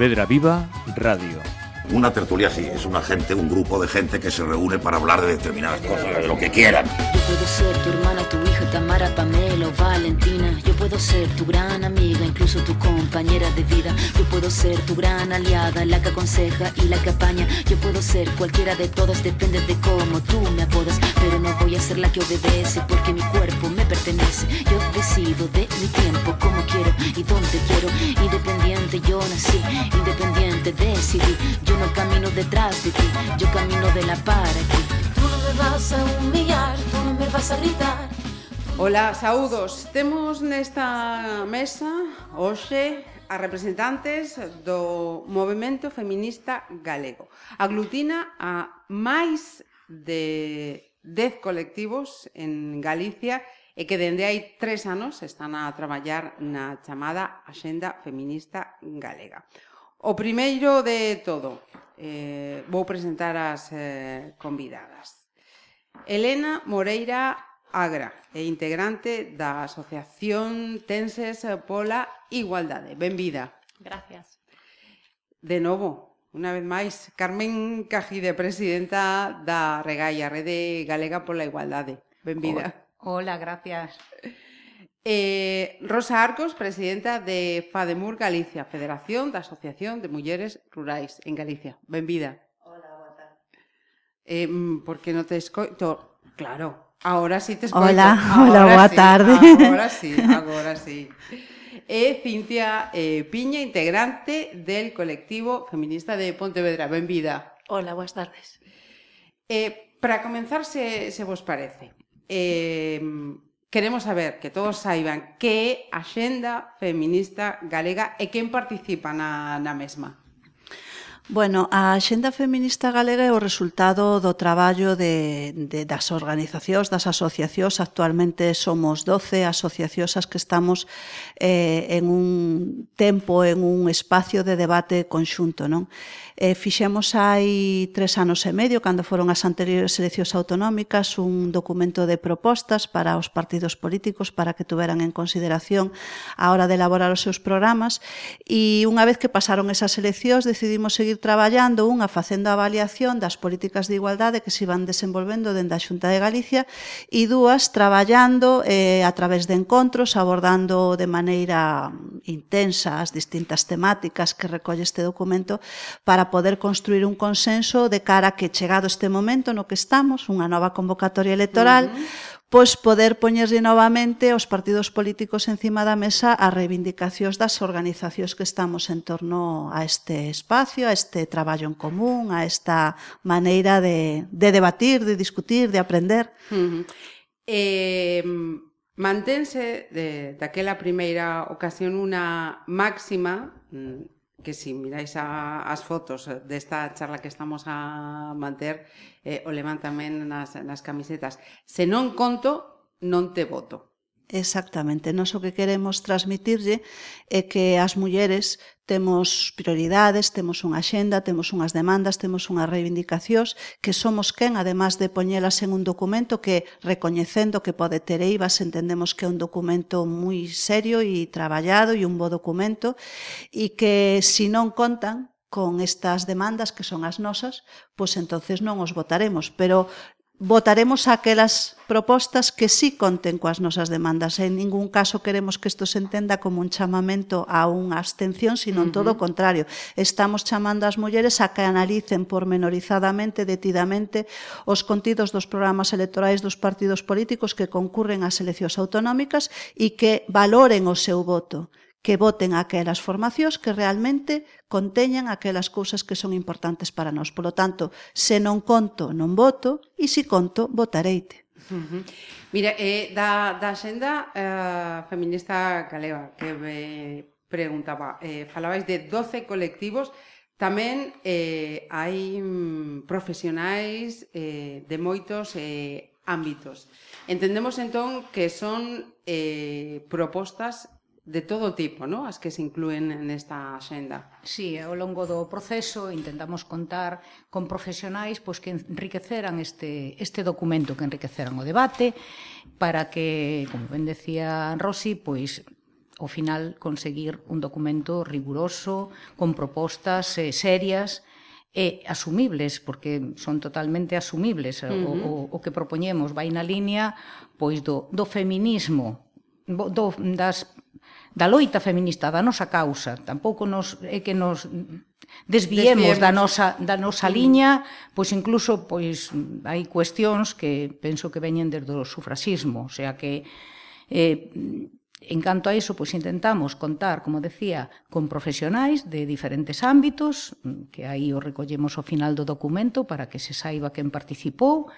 Pontevedra Viva Radio. Una tertulia sí, es una gente, un grupo de gente que se reúne para hablar de determinadas cosas, de lo que quieran. Puedo ser tu hermana, tu hija, Tamara, Pamela o Valentina. Yo puedo ser tu gran amiga, incluso tu compañera de vida. Yo puedo ser tu gran aliada, la que aconseja y la que apaña. Yo puedo ser cualquiera de todas, depende de cómo tú me apodas. Pero no voy a ser la que obedece porque mi cuerpo me pertenece. Yo decido de mi tiempo, como quiero y dónde quiero. Independiente yo nací, independiente decidí. Yo no camino detrás de ti, yo camino de la para aquí. vas a humillar, tú no me vas a gritar. Ola, saúdos. Temos nesta mesa hoxe a representantes do movimento feminista galego. Aglutina a máis de 10 colectivos en Galicia e que dende hai tres anos están a traballar na chamada Axenda Feminista Galega. O primeiro de todo, eh, vou presentar as eh, convidadas. Elena Moreira Agra, e integrante da Asociación Tenses pola Igualdade. Benvida. Gracias. De novo, unha vez máis, Carmen Cajide, presidenta da Regaia, Rede Galega pola Igualdade. Benvida. Hola, gracias. Eh, Rosa Arcos, presidenta de FADEMUR Galicia, Federación da Asociación de Mulleres Rurais en Galicia. Benvida eh, mm, por que non te escoito? Claro, ahora sí te escoito. Hola, ahora hola, boa sí, tarde. Agora sí, agora sí. É Cintia eh, Piña, integrante del colectivo feminista de Pontevedra. Benvida. Hola, boas tardes. Eh, para comenzar, se, se vos parece, eh, queremos saber que todos saiban que é a xenda feminista galega e quen participa na, na mesma. Bueno, a Xenda Feminista Galega é o resultado do traballo de, de das organizacións, das asociacións. Actualmente somos 12 asociacións as que estamos eh, en un tempo, en un espacio de debate conxunto. Non? Eh, fixemos hai tres anos e medio, cando foron as anteriores eleccións autonómicas, un documento de propostas para os partidos políticos para que tuveran en consideración a hora de elaborar os seus programas. E unha vez que pasaron esas eleccións, decidimos seguir traballando unha facendo a avaliación das políticas de igualdade que se iban desenvolvendo dende a Xunta de Galicia e dúas traballando eh, a través de encontros abordando de maneira intensa as distintas temáticas que recolle este documento para poder construir un consenso de cara a que chegado este momento no que estamos, unha nova convocatoria electoral, uh -huh pois poder poñerlle novamente aos partidos políticos encima da mesa as reivindicacións das organizacións que estamos en torno a este espacio, a este traballo en común, a esta maneira de, de debatir, de discutir, de aprender. Uh -huh. eh, mantense de, daquela primeira ocasión unha máxima mm, que si miráis a, as fotos desta charla que estamos a manter, eh, o levan tamén nas, nas camisetas. Se non conto, non te voto. Exactamente, nos o que queremos transmitirlle é que as mulleres temos prioridades, temos unha xenda, temos unhas demandas, temos unhas reivindicacións que somos quen, además de poñelas en un documento que, recoñecendo que pode ter eivas, entendemos que é un documento moi serio e traballado e un bo documento e que, se si non contan, con estas demandas que son as nosas, pois entonces non os votaremos, pero votaremos aquelas propostas que sí conten coas nosas demandas. En ningún caso queremos que isto se entenda como un chamamento a unha abstención, sino uh -huh. todo o contrario. Estamos chamando ás mulleres a que analicen pormenorizadamente, detidamente, os contidos dos programas electorais dos partidos políticos que concurren ás eleccións autonómicas e que valoren o seu voto que voten aquelas formacións que realmente conteñan aquelas cousas que son importantes para nós. Polo tanto, se non conto, non voto, e se conto, votareite. Uh -huh. Mira, eh, da, da xenda eh, feminista galeva que me preguntaba, eh, falabais de 12 colectivos, tamén eh, hai mm, profesionais eh, de moitos eh, ámbitos. Entendemos entón que son eh, propostas de todo tipo, ¿no? as que se incluen en esta xenda. Sí, ao longo do proceso intentamos contar con profesionais pois, que enriqueceran este, este documento, que enriqueceran o debate, para que, como ben decía Rosy, pois ao final conseguir un documento riguroso, con propostas eh, serias, e asumibles, porque son totalmente asumibles. Uh -huh. o, o, o que propoñemos vai na línea pois do, do feminismo, do, das da loita feminista, da nosa causa. Tampouco nos, é que nos desviemos, desviemos. da nosa, da nosa liña, pois incluso pois hai cuestións que penso que veñen desde o sufraxismo, o sea que eh, En canto a iso, pois intentamos contar, como decía, con profesionais de diferentes ámbitos, que aí o recollemos ao final do documento para que se saiba quen participou,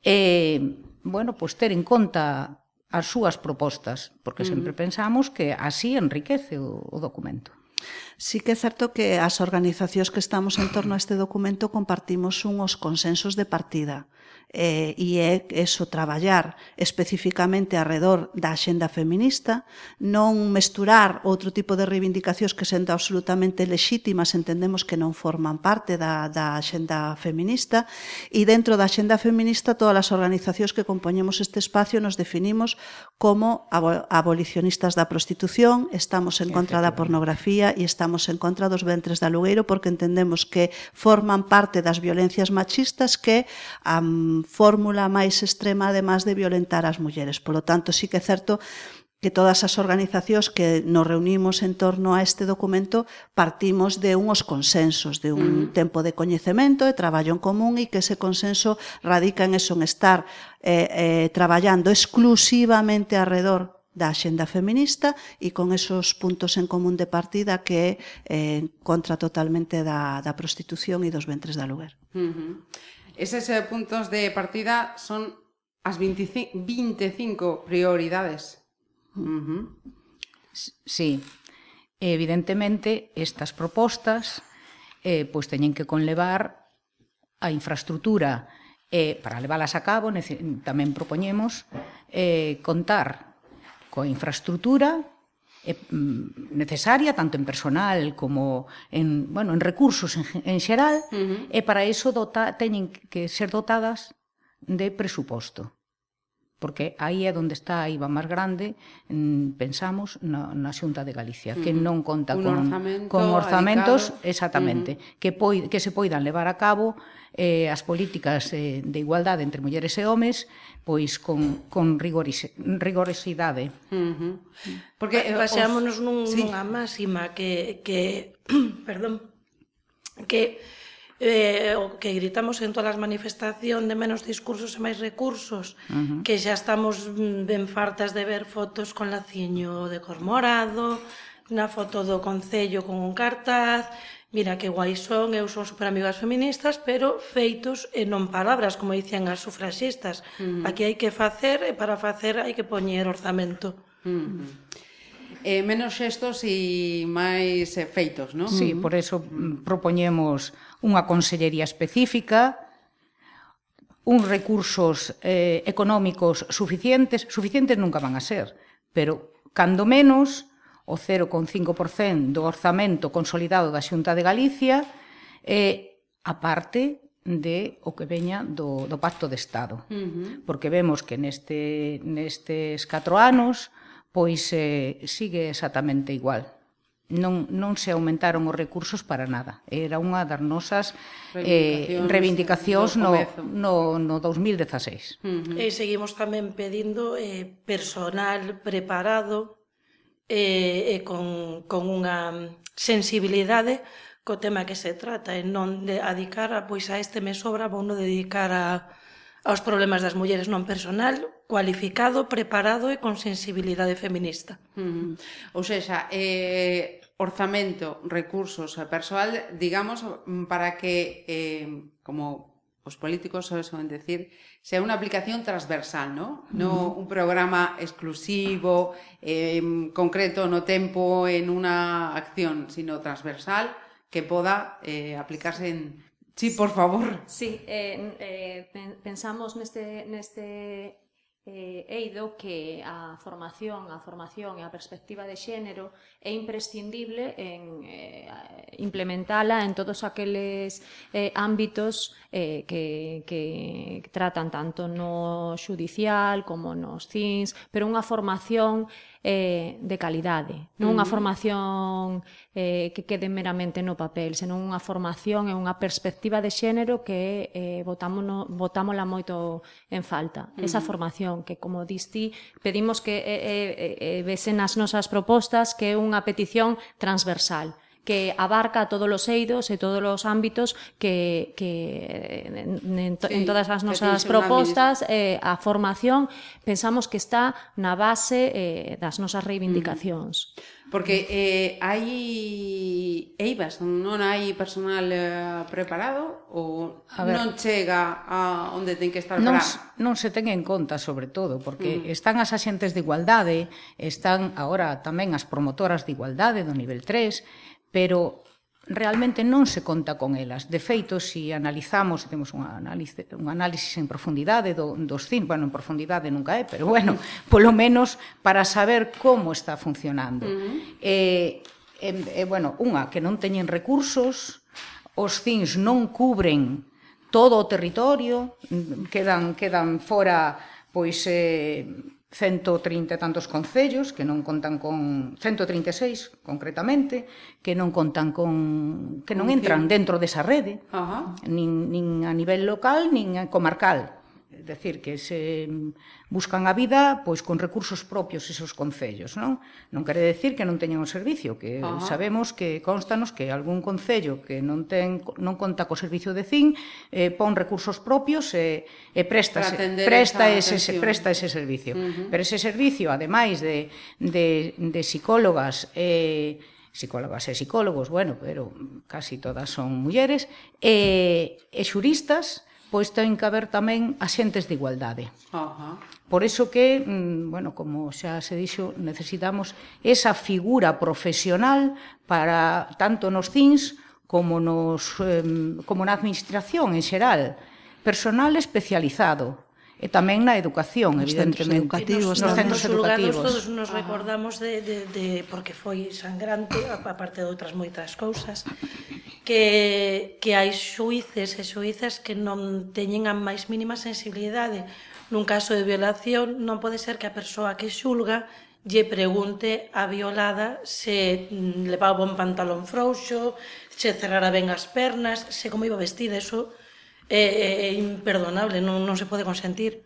e, bueno, pois ter en conta as súas propostas, porque sempre pensamos que así enriquece o, o documento. Sí que é certo que as organizacións que estamos en torno a este documento compartimos unhos consensos de partida eh, e é eso traballar especificamente arredor da axenda feminista, non mesturar outro tipo de reivindicacións que sendo absolutamente lexítimas entendemos que non forman parte da, da axenda feminista e dentro da axenda feminista todas as organizacións que compoñemos este espacio nos definimos como abolicionistas da prostitución, estamos en contra da pornografía e estamos en contra dos ventres de alugueiro porque entendemos que forman parte das violencias machistas que um, fórmula máis extrema además de violentar as mulleres. Polo tanto, sí que é certo que todas as organizacións que nos reunimos en torno a este documento partimos de unhos consensos, de un mm. tempo de coñecemento e traballo en común e que ese consenso radica en eso, en estar eh, eh, traballando exclusivamente alrededor da axenda feminista e con esos puntos en común de partida que é eh, contra totalmente da, da prostitución e dos ventres da lugar. Uh -huh. Eses puntos de partida son as 25, 25 prioridades. Uh -huh. Sí, evidentemente estas propostas eh, pois teñen que conlevar a infraestructura eh, para leválas a cabo, tamén propoñemos eh, contar coa infraestructura Eh, mm, necesaria tanto en personal como en, bueno, en recursos en, en xeral uh -huh. e para iso dota, teñen que ser dotadas de presuposto porque aí é onde está a IVA máis grande, mm, pensamos na, na Xunta de Galicia, uh -huh. que non conta Un con, orzamento con orzamentos adicado. exactamente, uh -huh. que, poi, que se poidan levar a cabo eh, as políticas eh, de igualdade entre mulleres e homes pois con, con rigorise, rigorosidade. Uh -huh. Porque eh, baseámonos nun, sí. nunha máxima que, que perdón, que eh, o que gritamos en todas as manifestación de menos discursos e máis recursos, uh -huh. que xa estamos mm, ben fartas de ver fotos con laciño de cor morado, na foto do Concello con un cartaz, mira que guai son, eu son super amigas feministas, pero feitos e non palabras, como dicían as sufraxistas. Uh -huh. Aquí hai que facer e para facer hai que poñer orzamento. Uh -huh eh, menos xestos e máis eh, feitos, non? Sí, por eso mm, propoñemos unha consellería específica, uns recursos eh, económicos suficientes, suficientes nunca van a ser, pero cando menos o 0,5% do orzamento consolidado da Xunta de Galicia eh, aparte de o que veña do, do Pacto de Estado. Uh -huh. Porque vemos que neste, nestes 4 anos pois eh, sigue exactamente igual. Non, non se aumentaron os recursos para nada. Era unha das nosas reivindicacións, eh, reivindicacións no, no, no 2016. Uh -huh. E seguimos tamén pedindo eh, personal preparado e, eh, e eh, con, con unha sensibilidade co tema que se trata e non de adicar a, pois a este me sobra vou non dedicar a, aos problemas das mulleres non personal cualificado, preparado e con sensibilidade feminista. Uh -huh. Ou seja, eh, orzamento, recursos e persoal, digamos, para que, eh, como os políticos son decir, sea unha aplicación transversal, ¿no? No un programa exclusivo, eh, concreto no tempo en unha acción, sino transversal que poda eh, aplicarse en, Sí, por favor. Sí, eh, eh, pensamos neste, neste eh, eido que a formación, a formación e a perspectiva de xénero é imprescindible en eh, implementala en todos aqueles eh, ámbitos eh, que, que tratan tanto no xudicial como nos CINS, pero unha formación eh, de calidade, non unha formación eh, que quede meramente no papel, senón unha formación e unha perspectiva de xénero que eh, botámola moito en falta, esa formación non, que como disti, pedimos que eh, eh, eh vesen as nosas propostas que é unha petición transversal que abarca todos os eidos e todos os ámbitos que, que eh, en, to, sí, en todas as nosas propostas eh, a formación pensamos que está na base eh, das nosas reivindicacións. Mm. Porque eh, hai EIVAs, non hai personal eh, preparado ou a ver, non chega a onde ten que estar non. Non se ten en conta, sobre todo, porque mm. están as axentes de igualdade, están agora tamén as promotoras de igualdade do nivel 3, pero realmente non se conta con elas. De feito, se si analizamos, se temos unha análise, un análisis en profundidade do, dos CIN, bueno, en profundidade nunca é, pero bueno, polo menos para saber como está funcionando. Uh -huh. eh, eh, eh, bueno, unha, que non teñen recursos, os CINs non cubren todo o territorio, quedan, quedan fora pois eh, 130 tantos concellos que non contan con 136 concretamente, que non contan con que non entran dentro desa rede, Ajá. nin nin a nivel local nin comarcal decir que se buscan a vida pois con recursos propios esos concellos, non? Non quere decir que non teñan o servicio, que Ajá. sabemos que constanos que algún concello que non ten non conta co servicio de CIN eh, pon recursos propios e, e presta presta ese presta ese servicio. Uh -huh. Pero ese servicio, ademais de de de psicólogas eh psicólogas e psicólogos, bueno, pero casi todas son mulleres, e, e xuristas, pois ten que haber tamén axentes de igualdade. Uh -huh. Por iso que, mm, bueno, como xa se dixo, necesitamos esa figura profesional para tanto nos CINS como nos eh, como na administración en xeral, personal especializado e tamén na educación, nos evidentemente. Educativos, nos, nos centros educativos. Todos nos ah. recordamos de, de, de, porque foi sangrante, aparte de outras moitas cousas, que, que hai xuíces e xuízas que non teñen a máis mínima sensibilidade. Nun caso de violación, non pode ser que a persoa que xulga lle pregunte a violada se mm, levaba un pantalón frouxo, se cerrara ben as pernas, se como iba vestida, eso é, é imperdonable, non, non se pode consentir.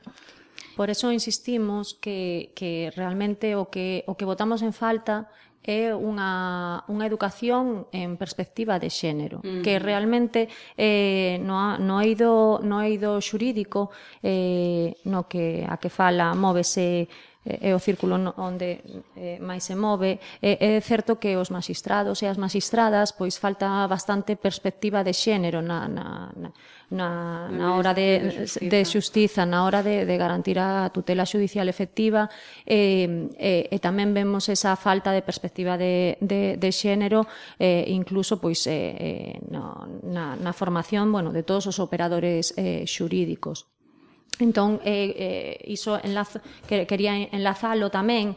Por eso insistimos que, que realmente o que, o que votamos en falta é unha, unha educación en perspectiva de xénero, mm. que realmente eh, no, no, eido, no eido xurídico eh, no que a que fala móvese eh, é o círculo onde eh, máis se move, é, é certo que os magistrados e as magistradas pois falta bastante perspectiva de xénero na, na, na na, na hora de, de xustiza, na hora de, de garantir a tutela judicial efectiva e, e, e tamén vemos esa falta de perspectiva de, de, de xénero eh, incluso pois eh, eh, no, na, na formación bueno, de todos os operadores eh, xurídicos. Entón, eh, eh, iso enlazo, que, quería enlazalo tamén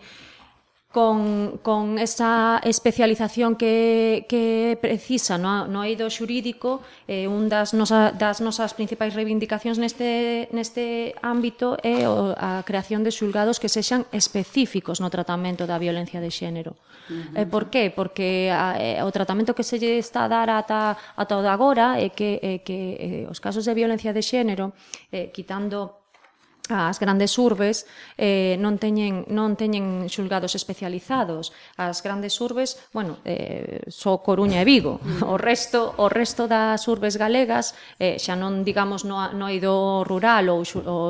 con, con esa especialización que, que precisa no, no eido xurídico eh, un das, nosa, das nosas principais reivindicacións neste, neste ámbito é o, a creación de xulgados que sexan específicos no tratamento da violencia de xénero. Uh -huh. eh, por qué? Porque a, eh, o tratamento que se lle está a dar ata, ata o de agora é que, eh, que eh, os casos de violencia de xénero, eh, quitando as grandes urbes eh, non teñen non teñen xulgados especializados. As grandes urbes, bueno, eh, só Coruña e Vigo. Mm. O resto o resto das urbes galegas eh, xa non digamos no no ido rural ou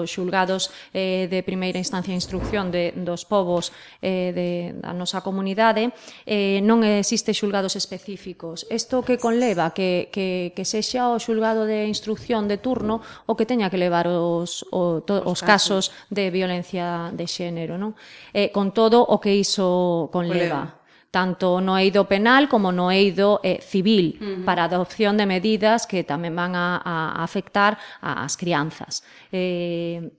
xulgados eh, de primeira instancia de instrucción de dos povos eh, de da nosa comunidade, eh, non existe xulgados específicos. Isto que conleva que que que sexa o xulgado de instrucción de turno o que teña que levar os o, to, os casos de violencia de xénero, non? Eh, con todo o que iso conleva. Leva tanto no eido penal como no eido eh, civil, uh -huh. para adopción de medidas que tamén van a, a afectar ás crianzas. Eh,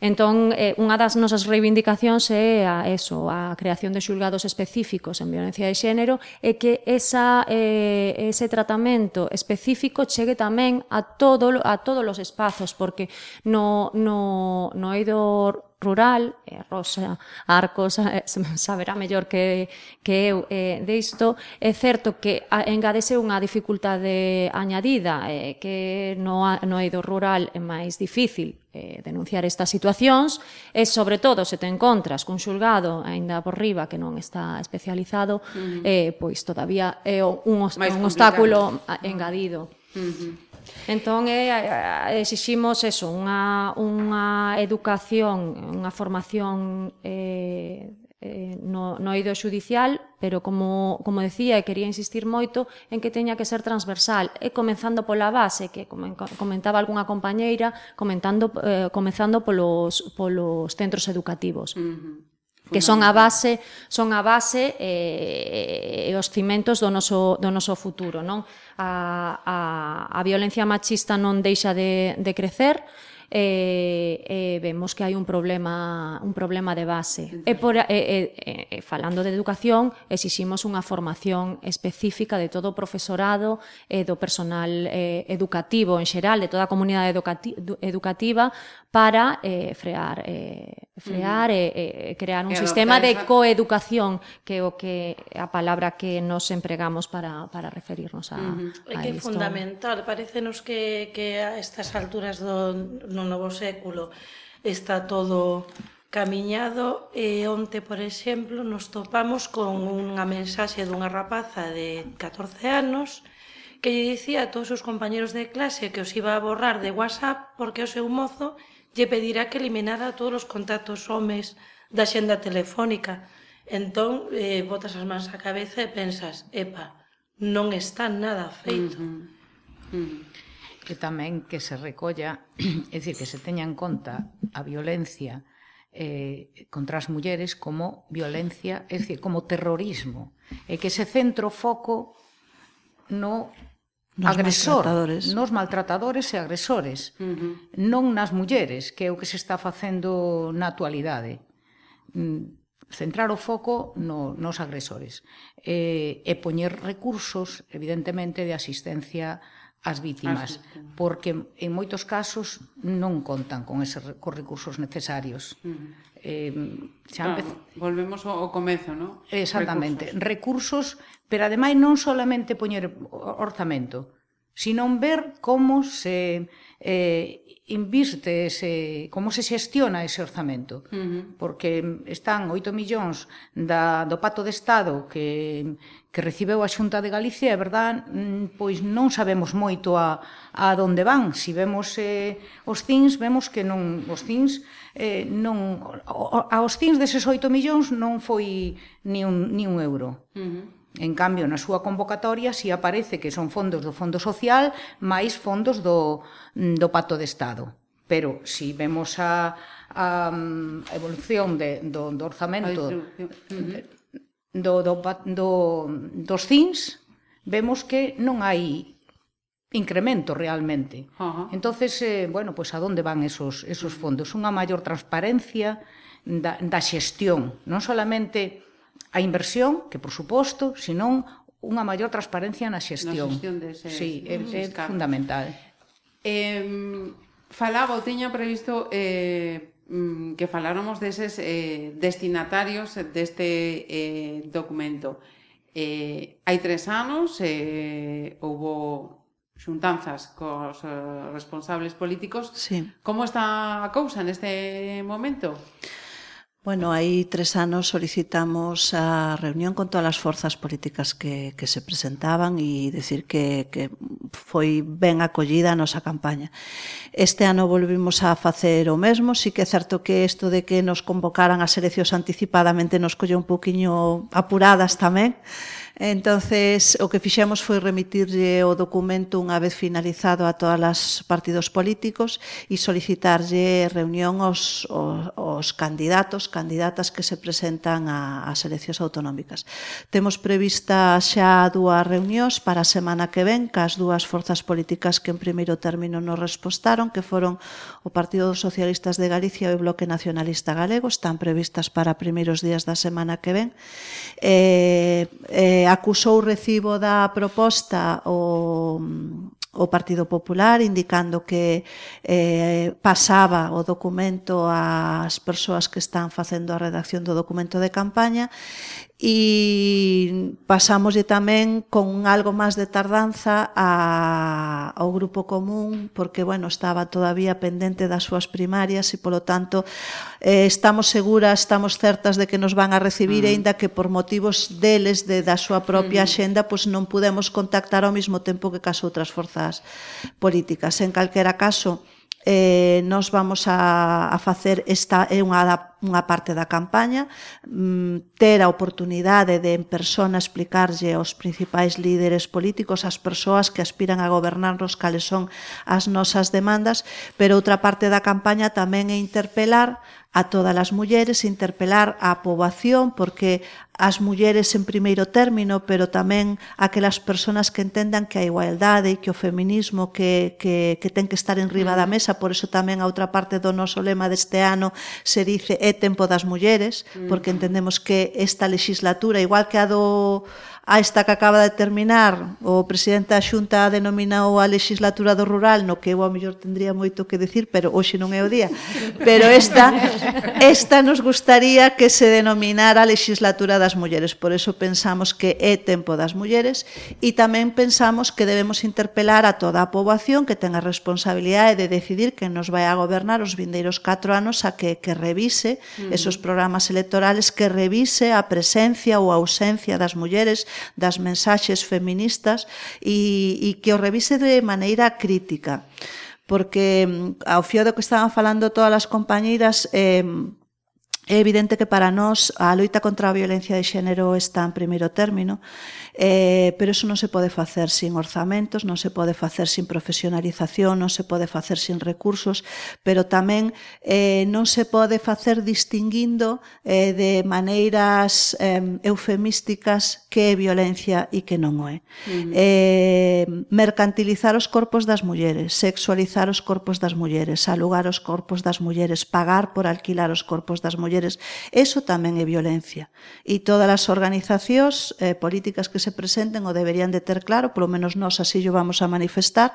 Entón, eh, unha das nosas reivindicacións é a eso, a creación de xulgados específicos en violencia de xénero e que esa, eh, ese tratamento específico chegue tamén a, todo, a todos os espazos, porque no, no, no eido rural, eh, Rosa Arcos eh, saberá mellor que, que eu eh, de isto, é certo que engadese unha dificultade añadida, eh, que no, no eido rural é máis difícil, eh, denunciar estas situacións e, sobre todo, se te encontras cun xulgado aínda por riba que non está especializado, uh -huh. eh, pois todavía é un, un obstáculo engadido. Uh -huh. Entón, eh, exiximos eso, unha, unha educación, unha formación eh, eh, no, no eido xudicial, pero como, como decía, e quería insistir moito en que teña que ser transversal, e comenzando pola base, que comentaba algunha compañeira, comentando, eh, comenzando polos, polos centros educativos. Uh -huh que son a base son a base eh, e os cimentos do noso, do noso futuro non? A, a, a violencia machista non deixa de, de crecer e, e vemos que hai un problema un problema de base. E, por, e, e, e falando de educación, exiximos unha formación específica de todo o profesorado e do personal eh, educativo en xeral, de toda a comunidade educati educativa para eh, frear eh, frear mm. e, e crear un e sistema de esa... coeducación que é o que a palabra que nos empregamos para, para referirnos a, uh -huh. a, a que isto. É fundamental, parecenos que, que a estas alturas do no novo século está todo camiñado e onte, por exemplo, nos topamos con unha mensaxe dunha rapaza de 14 anos que lle dicía a todos os compañeros de clase que os iba a borrar de WhatsApp porque o seu mozo lle pedirá que eliminara todos os contactos homes da xenda telefónica. Entón, eh, botas as mans á cabeza e pensas, epa, non está nada feito. Uh -huh. Uh -huh que tamén que se recolla, é dicir, que se teña en conta a violencia eh, contra as mulleres como violencia, é dicir, como terrorismo, e que se centro foco no nos agresor, maltratadores. nos maltratadores e agresores, uh -huh. non nas mulleres, que é o que se está facendo na actualidade. Mm, centrar o foco no, nos agresores e, e poñer recursos, evidentemente, de asistencia as vítimas, as vítimas, porque en moitos casos non contan con eses cos recursos necesarios. Uh -huh. Eh, xa ah, claro, volvemos ao, ao comezo, non? Exactamente, recursos, recursos pero ademais non solamente poñer orzamento, senón ver como se eh, inviste ese, como se xestiona ese orzamento, uh -huh. porque están 8 millóns da, do pato de Estado que, que recibeu a Xunta de Galicia, é verdad, mm, pois non sabemos moito a, a donde van. Si vemos eh, os CINS, vemos que non os CINS eh, non, aos CINS deses 8 millóns non foi ni un, ni un euro. Uh -huh. En cambio, na súa convocatoria si aparece que son fondos do Fondo Social máis fondos do, do Pacto de Estado. Pero si vemos a, a mm, evolución de, do, do orzamento do, do, do, dos CINS, vemos que non hai incremento realmente. Uh -huh. Entonces, eh, bueno, pues a dónde van esos esos fondos? Unha maior transparencia da da xestión, non solamente a inversión, que por suposto, senón unha maior transparencia na xestión. Na xestión deses, sí, é, mm, é fundamental. Eh, falaba, o teña previsto eh, mm, que faláramos deses eh, destinatarios deste eh, documento. Eh, hai tres anos eh, houbo xuntanzas cos eh, responsables políticos. Sí. Como está a cousa neste momento? Sí. Bueno, hai tres anos solicitamos a reunión con todas as forzas políticas que, que se presentaban e decir que, que foi ben acollida a nosa campaña. Este ano volvimos a facer o mesmo, sí que é certo que isto de que nos convocaran as eleccións anticipadamente nos colle un poquinho apuradas tamén, Entonces, o que fixemos foi remitirlle o documento unha vez finalizado a todas as partidos políticos e solicitarlle reunión aos, aos, aos candidatos, candidatas que se presentan a, as eleccións autonómicas. Temos prevista xa dúas reunións para a semana que ven, cas dúas forzas políticas que en primeiro término nos respostaron, que foron o Partido dos Socialistas de Galicia e o Bloque Nacionalista Galego, están previstas para primeiros días da semana que ven. Eh, eh, eh, acusou o recibo da proposta o, o Partido Popular indicando que eh, pasaba o documento ás persoas que están facendo a redacción do documento de campaña e pasamos tamén con algo máis de tardanza a, ao grupo común porque bueno, estaba todavía pendente das súas primarias e polo tanto eh, estamos seguras, estamos certas de que nos van a recibir uh -huh. aínda que por motivos deles de da súa propia uh -huh. xenda pois non podemos contactar ao mesmo tempo que cas outras forzas políticas. En calquera caso, eh, nos vamos a, a facer esta é unha, unha parte da campaña. Mm, ter a oportunidade de en persona explicarlle aos principais líderes políticos as persoas que aspiran a gobernarnos cales son as nosas demandas. Pero outra parte da campaña tamén é interpelar a todas as mulleres, interpelar a poboación porque as mulleres en primeiro término, pero tamén aquelas persoas que entendan que a igualdade e que o feminismo que, que, que ten que estar en riba da mm. mesa, por eso tamén a outra parte do noso lema deste ano se dice é tempo das mulleres, mm. porque entendemos que esta legislatura, igual que a do a esta que acaba de terminar, o presidente da Xunta denominou a legislatura do rural, no que eu a mellor tendría moito que decir, pero hoxe non é o día. Pero esta esta nos gustaría que se denominara a legislatura das mulleres, por eso pensamos que é tempo das mulleres e tamén pensamos que debemos interpelar a toda a poboación que ten a responsabilidade de decidir que nos vai a gobernar os vindeiros 4 anos a que que revise mm. esos programas electorales, que revise a presencia ou a ausencia das mulleres das mensaxes feministas e, e que o revise de maneira crítica porque mm, ao fío do que estaban falando todas as compañeiras eh, É evidente que para nós a loita contra a violencia de xénero está en primeiro término, eh, pero eso non se pode facer sin orzamentos, non se pode facer sin profesionalización, non se pode facer sin recursos, pero tamén eh, non se pode facer distinguindo eh, de maneiras eh, eufemísticas que é violencia e que non o é. Uh -huh. eh, mercantilizar os corpos das mulleres, sexualizar os corpos das mulleres, alugar os corpos das mulleres, pagar por alquilar os corpos das mulleres, mulleres. Eso tamén é violencia. E todas as organizacións eh, políticas que se presenten o deberían de ter claro, polo menos nós así o vamos a manifestar,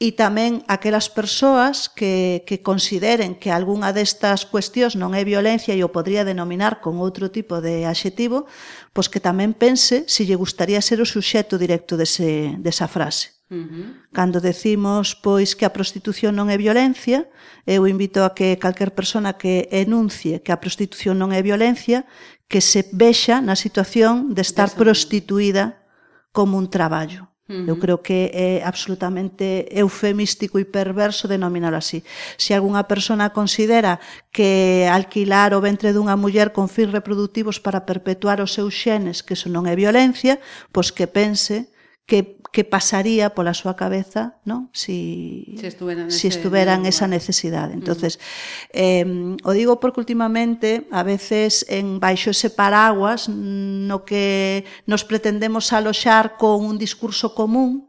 e tamén aquelas persoas que, que consideren que algunha destas cuestións non é violencia e o podría denominar con outro tipo de adxetivo, pois que tamén pense se lle gustaría ser o suxeto directo dese, desa frase. Uh -huh. Cando decimos pois que a prostitución non é violencia, eu invito a que calquer persona que enuncie que a prostitución non é violencia, que se vexa na situación de estar prostituída como un traballo. Uh -huh. Eu creo que é absolutamente eufemístico e perverso denominalo así. Se algunha persona considera que alquilar o ventre dunha muller con fins reproductivos para perpetuar os seus xenes, que eso non é violencia, pois que pense que que pasaría pola súa cabeza, no? Si se estuveran, si estuveran esa necesidade. Entonces, uh -huh. eh o digo porque últimamente a veces en baixo ese paraguas no que nos pretendemos aloxar con un discurso común,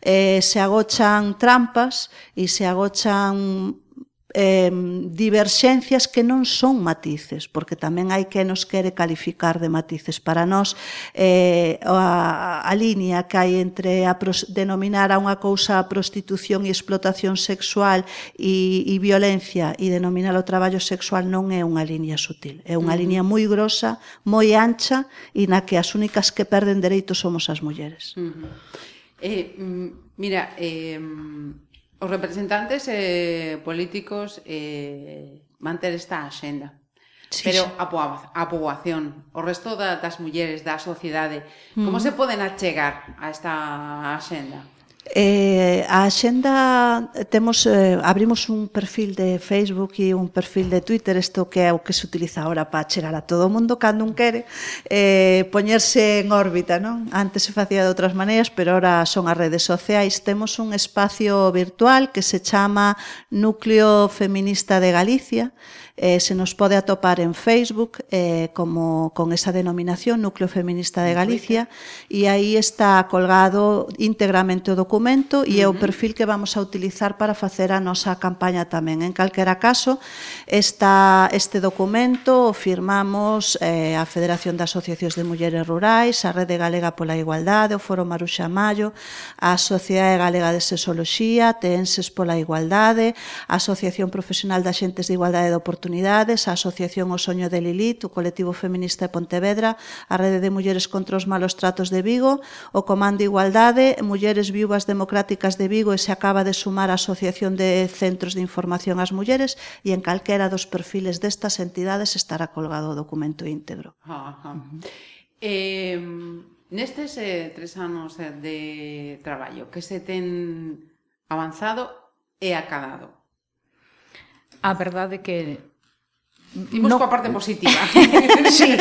eh se agochan trampas e se agochan eh, diverxencias que non son matices, porque tamén hai que nos quere calificar de matices. Para nós, eh, a, a línea que hai entre a pros, denominar a unha cousa a prostitución e explotación sexual e, e violencia e denominar o traballo sexual non é unha línea sutil, é unha uh -huh. línea moi grosa, moi ancha e na que as únicas que perden dereitos somos as mulleres. Uh -huh. eh, mm, mira, eh, Os representantes eh, políticos eh, manter esta axenda. Sí, pero a, poa, a poboación, o resto da, das mulleres, da sociedade, mm. como se poden achegar a esta axenda? Eh, a axenda temos eh, abrimos un perfil de Facebook e un perfil de Twitter, isto que é o que se utiliza agora para chegar a todo o mundo cando un quere eh, poñerse en órbita, non? Antes se facía de outras maneiras, pero ahora son as redes sociais. Temos un espacio virtual que se chama Núcleo Feminista de Galicia, Eh, se nos pode atopar en Facebook eh, como con esa denominación Núcleo Feminista de Galicia e aí está colgado íntegramente o documento e é o perfil que vamos a utilizar para facer a nosa campaña tamén. En calquera caso, está este documento o firmamos eh, a Federación de Asociacións de Mulleres Rurais, a Rede Galega pola Igualdade, o Foro Maruxa Mayo, a Sociedade Galega de Sexoloxía, Teenses pola Igualdade, a Asociación Profesional de Axentes de Igualdade de Oportunidades oportunidades, a Asociación O Soño de Lilith, o Colectivo Feminista de Pontevedra, a Rede de Mulleres contra os Malos Tratos de Vigo, o Comando Igualdade, Mulleres Viúvas Democráticas de Vigo e se acaba de sumar a Asociación de Centros de Información ás Mulleres e en calquera dos perfiles destas entidades estará colgado o documento íntegro. Ajá. Eh, nestes eh, tres anos eh, de traballo que se ten avanzado e acabado? A verdade que Imos no... coa parte positiva. sí.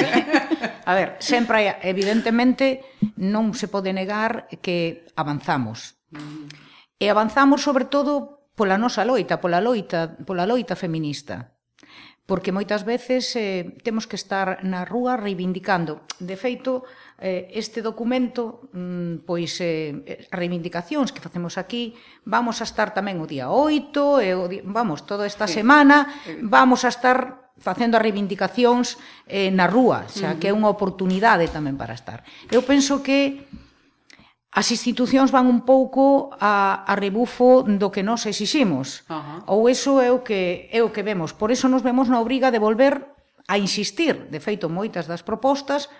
A ver, sempre hai, evidentemente non se pode negar que avanzamos. Mm. E avanzamos sobre todo pola nosa loita, pola loita, pola loita feminista porque moitas veces eh, temos que estar na rúa reivindicando. De feito, eh, este documento, mm, pois, eh, reivindicacións que facemos aquí, vamos a estar tamén o día 8, e o día, vamos, toda esta sí. semana, eh, vamos a estar facendo as reivindicacións eh, na rúa, xa que é unha oportunidade tamén para estar. Eu penso que as institucións van un pouco a, a rebufo do que nos exiximos. Uh -huh. Ou eso é o que é o que vemos. Por eso nos vemos na obriga de volver a insistir. De feito, moitas das propostas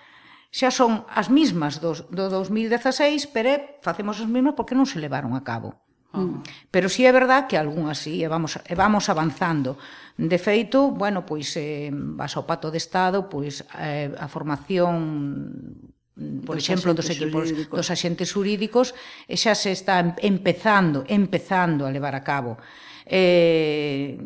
xa son as mismas do, do 2016, pero facemos as mismas porque non se levaron a cabo. Uh -huh. Mm. Pero si sí é verdad que algunhas sí, e vamos, e vamos avanzando. De feito, bueno, pois eh, vas ao pato de Estado, pois eh, a formación mm, por dos exemplo, dos equipos jurídicos. dos axentes jurídicos, e xa se está empezando, empezando a levar a cabo. Eh,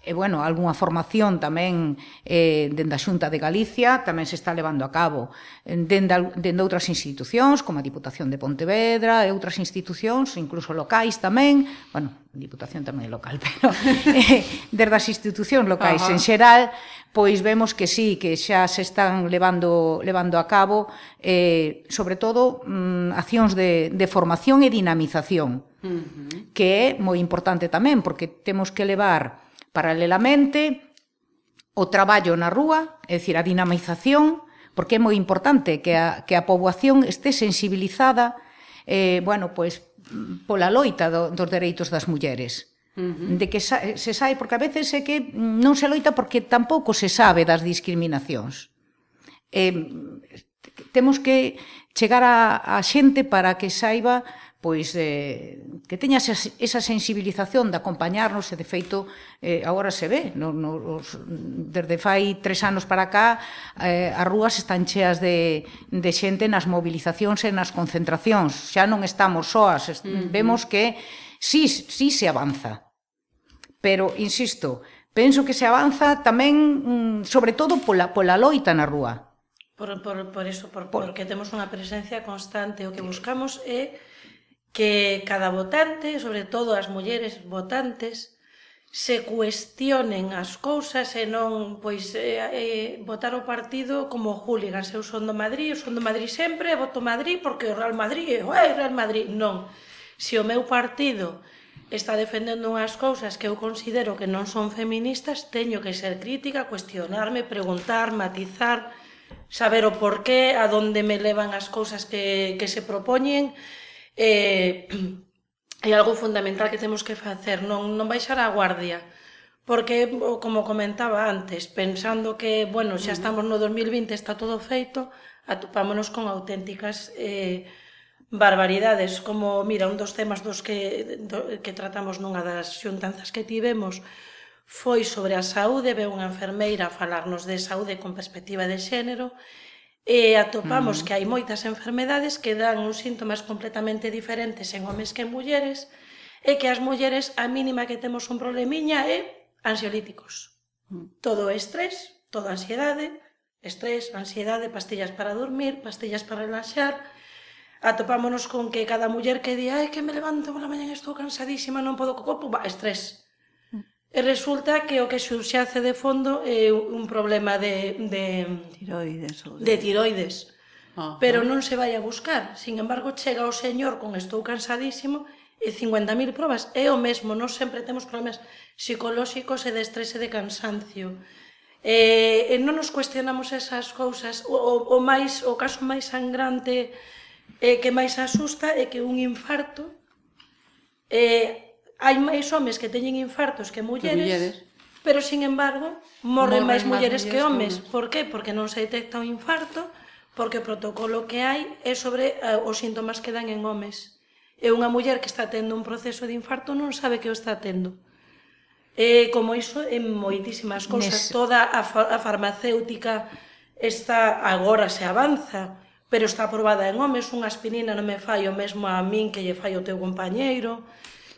e bueno, algunha formación tamén eh, dende a Xunta de Galicia tamén se está levando a cabo eh, dende, dende outras institucións como a Diputación de Pontevedra e outras institucións, incluso locais tamén bueno, Diputación tamén é local pero eh, desde as institucións locais Ajá. en xeral pois vemos que sí, que xa se están levando, levando a cabo eh, sobre todo mm, accións de, de formación e dinamización uh -huh. que é moi importante tamén porque temos que levar Paralelamente, o traballo na rúa, é dicir, a dinamización, porque é moi importante que a, que a poboación este sensibilizada eh, bueno, pois, pola loita do, dos dereitos das mulleres. Uh -huh. de que sa, se sai, porque a veces é que non se loita porque tampouco se sabe das discriminacións. Eh, temos que chegar a, a xente para que saiba pois eh, que teña esa esa sensibilización de acompañarnos e de feito eh, agora se ve no, no, os, desde fai tres anos para cá eh, as rúas están cheas de, de xente nas movilizacións e nas concentracións. Xa non estamos soas est uh -huh. vemos que sí, sí se avanza. Pero insisto penso que se avanza tamén mm, sobre todo pola, pola loita na rúa por, por, por eso, por, por... porque temos unha presencia constante. O que buscamos é que cada votante, sobre todo as mulleres votantes, se cuestionen as cousas e non pois eh, eh, votar o partido como hooligans. Eu son do Madrid, eu son do Madrid sempre, voto Madrid porque o Real Madrid é o Real Madrid. Non. Se o meu partido está defendendo unhas cousas que eu considero que non son feministas, teño que ser crítica, cuestionarme, preguntar, matizar, saber o porqué, a donde me levan as cousas que, que se propoñen, eh, e, eh, é algo fundamental que temos que facer, non, non baixar a guardia, porque, como comentaba antes, pensando que, bueno, xa mm. estamos no 2020, está todo feito, atopámonos con auténticas eh, barbaridades, como, mira, un dos temas dos que, do, que tratamos nunha das xuntanzas que tivemos, foi sobre a saúde, veu unha enfermeira a falarnos de saúde con perspectiva de xénero, e atopamos uh -huh. que hai moitas enfermedades que dan uns síntomas completamente diferentes en homes que en mulleres, e que as mulleres a mínima que temos un problemiña é ansiolíticos. Uh -huh. Todo é estrés, toda ansiedade, estrés, ansiedade, pastillas para dormir, pastillas para relaxar, atopámonos con que cada muller que di, ai, que me levanto pola mañan estou cansadísima, non podo co corpo, va, estrés. E resulta que o que subxace de fondo é un problema de, de tiroides. Ou de... de tiroides. Ah, pero non se vai a buscar. Sin embargo, chega o señor con estou cansadísimo e 50.000 probas. É o mesmo, nós sempre temos problemas psicolóxicos e de estrese e de cansancio. E, e non nos cuestionamos esas cousas. O, o, o, máis, o caso máis sangrante e que máis asusta é que un infarto eh, hai máis homes que teñen infartos que mulleres, que mulleres. pero, sin embargo, morren, morren máis mulleres, mulleres que homes. Que homes. Por qué? Porque non se detecta o infarto, porque o protocolo que hai é sobre uh, os síntomas que dan en homes. E unha muller que está tendo un proceso de infarto non sabe que o está tendo. E como iso en moitísimas cousas, Nes... toda a, fa a farmacéutica está agora se avanza, pero está aprobada en homes, unha aspirina non me fai o mesmo a min que lle fai o teu compañeiro,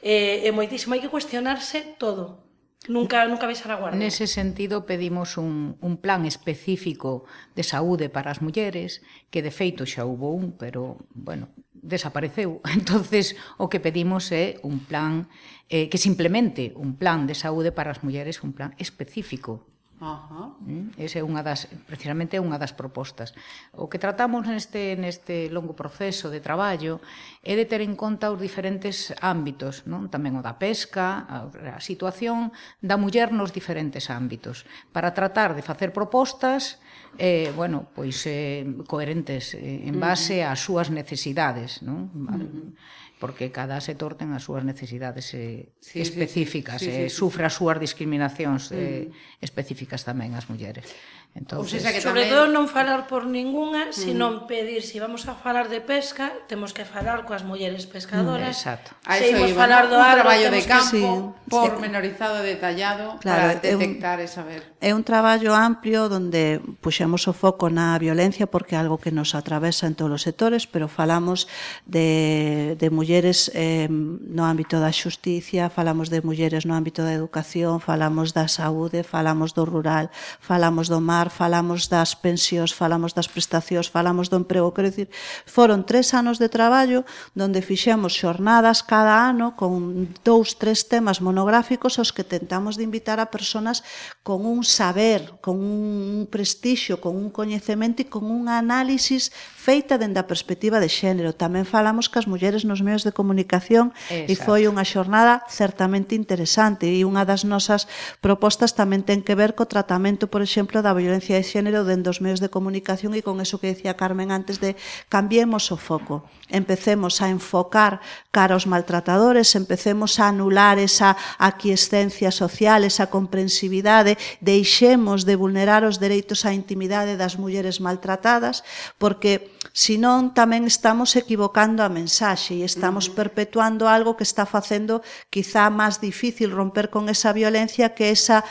Eh, e, e moitísimo, hai que cuestionarse todo. Nunca nunca vais a guardia. Nese sentido pedimos un, un plan específico de saúde para as mulleres, que de feito xa houbo un, pero bueno, desapareceu. Entonces, o que pedimos é un plan eh, que simplemente un plan de saúde para as mulleres, un plan específico Ajá. Mm, Ese é unha das, precisamente unha das propostas. O que tratamos neste, neste longo proceso de traballo é de ter en conta os diferentes ámbitos, non? tamén o da pesca, a, a situación da muller nos diferentes ámbitos, para tratar de facer propostas eh, bueno, pois eh, coherentes eh, en base ás súas necesidades. Non? Uh -huh porque cada sector ten as súas necesidades eh, sí, específicas, sí, sí, sí, eh, sí, sí. sufre as súas discriminacións eh, mm. específicas tamén as mulleres. Entonces, o sea, que sobre tamén... todo non falar por ningunha, mm. pedir, se si vamos a falar de pesca, temos que falar coas mulleres pescadoras. Mm, exacto. Se imos falar do agro, traballo de campo, sí. pormenorizado, detallado, claro, para detectar un, e saber. É un traballo amplio onde puxemos o foco na violencia porque é algo que nos atravesa en todos os sectores, pero falamos de, de mulleres eh, no ámbito da xusticia, falamos de mulleres no ámbito da educación, falamos da saúde, falamos do rural, falamos do mar, familiar, falamos das pensións, falamos das prestacións, falamos do emprego, quero dicir, foron tres anos de traballo donde fixemos xornadas cada ano con dous, tres temas monográficos aos que tentamos de invitar a personas con un saber, con un prestixio, con un coñecemento e con un análisis feita dende a perspectiva de xénero. Tamén falamos que as mulleres nos medios de comunicación Exacto. e foi unha xornada certamente interesante e unha das nosas propostas tamén ten que ver co tratamento, por exemplo, da violencia de xénero dende os medios de comunicación e con eso que decía Carmen antes de cambiemos o foco. Empecemos a enfocar cara aos maltratadores, empecemos a anular esa aquiescencia social, esa comprensividade, deixemos de vulnerar os dereitos á intimidade das mulleres maltratadas, porque senón tamén estamos equivocando a mensaxe e estamos perpetuando algo que está facendo quizá máis difícil romper con esa violencia que esa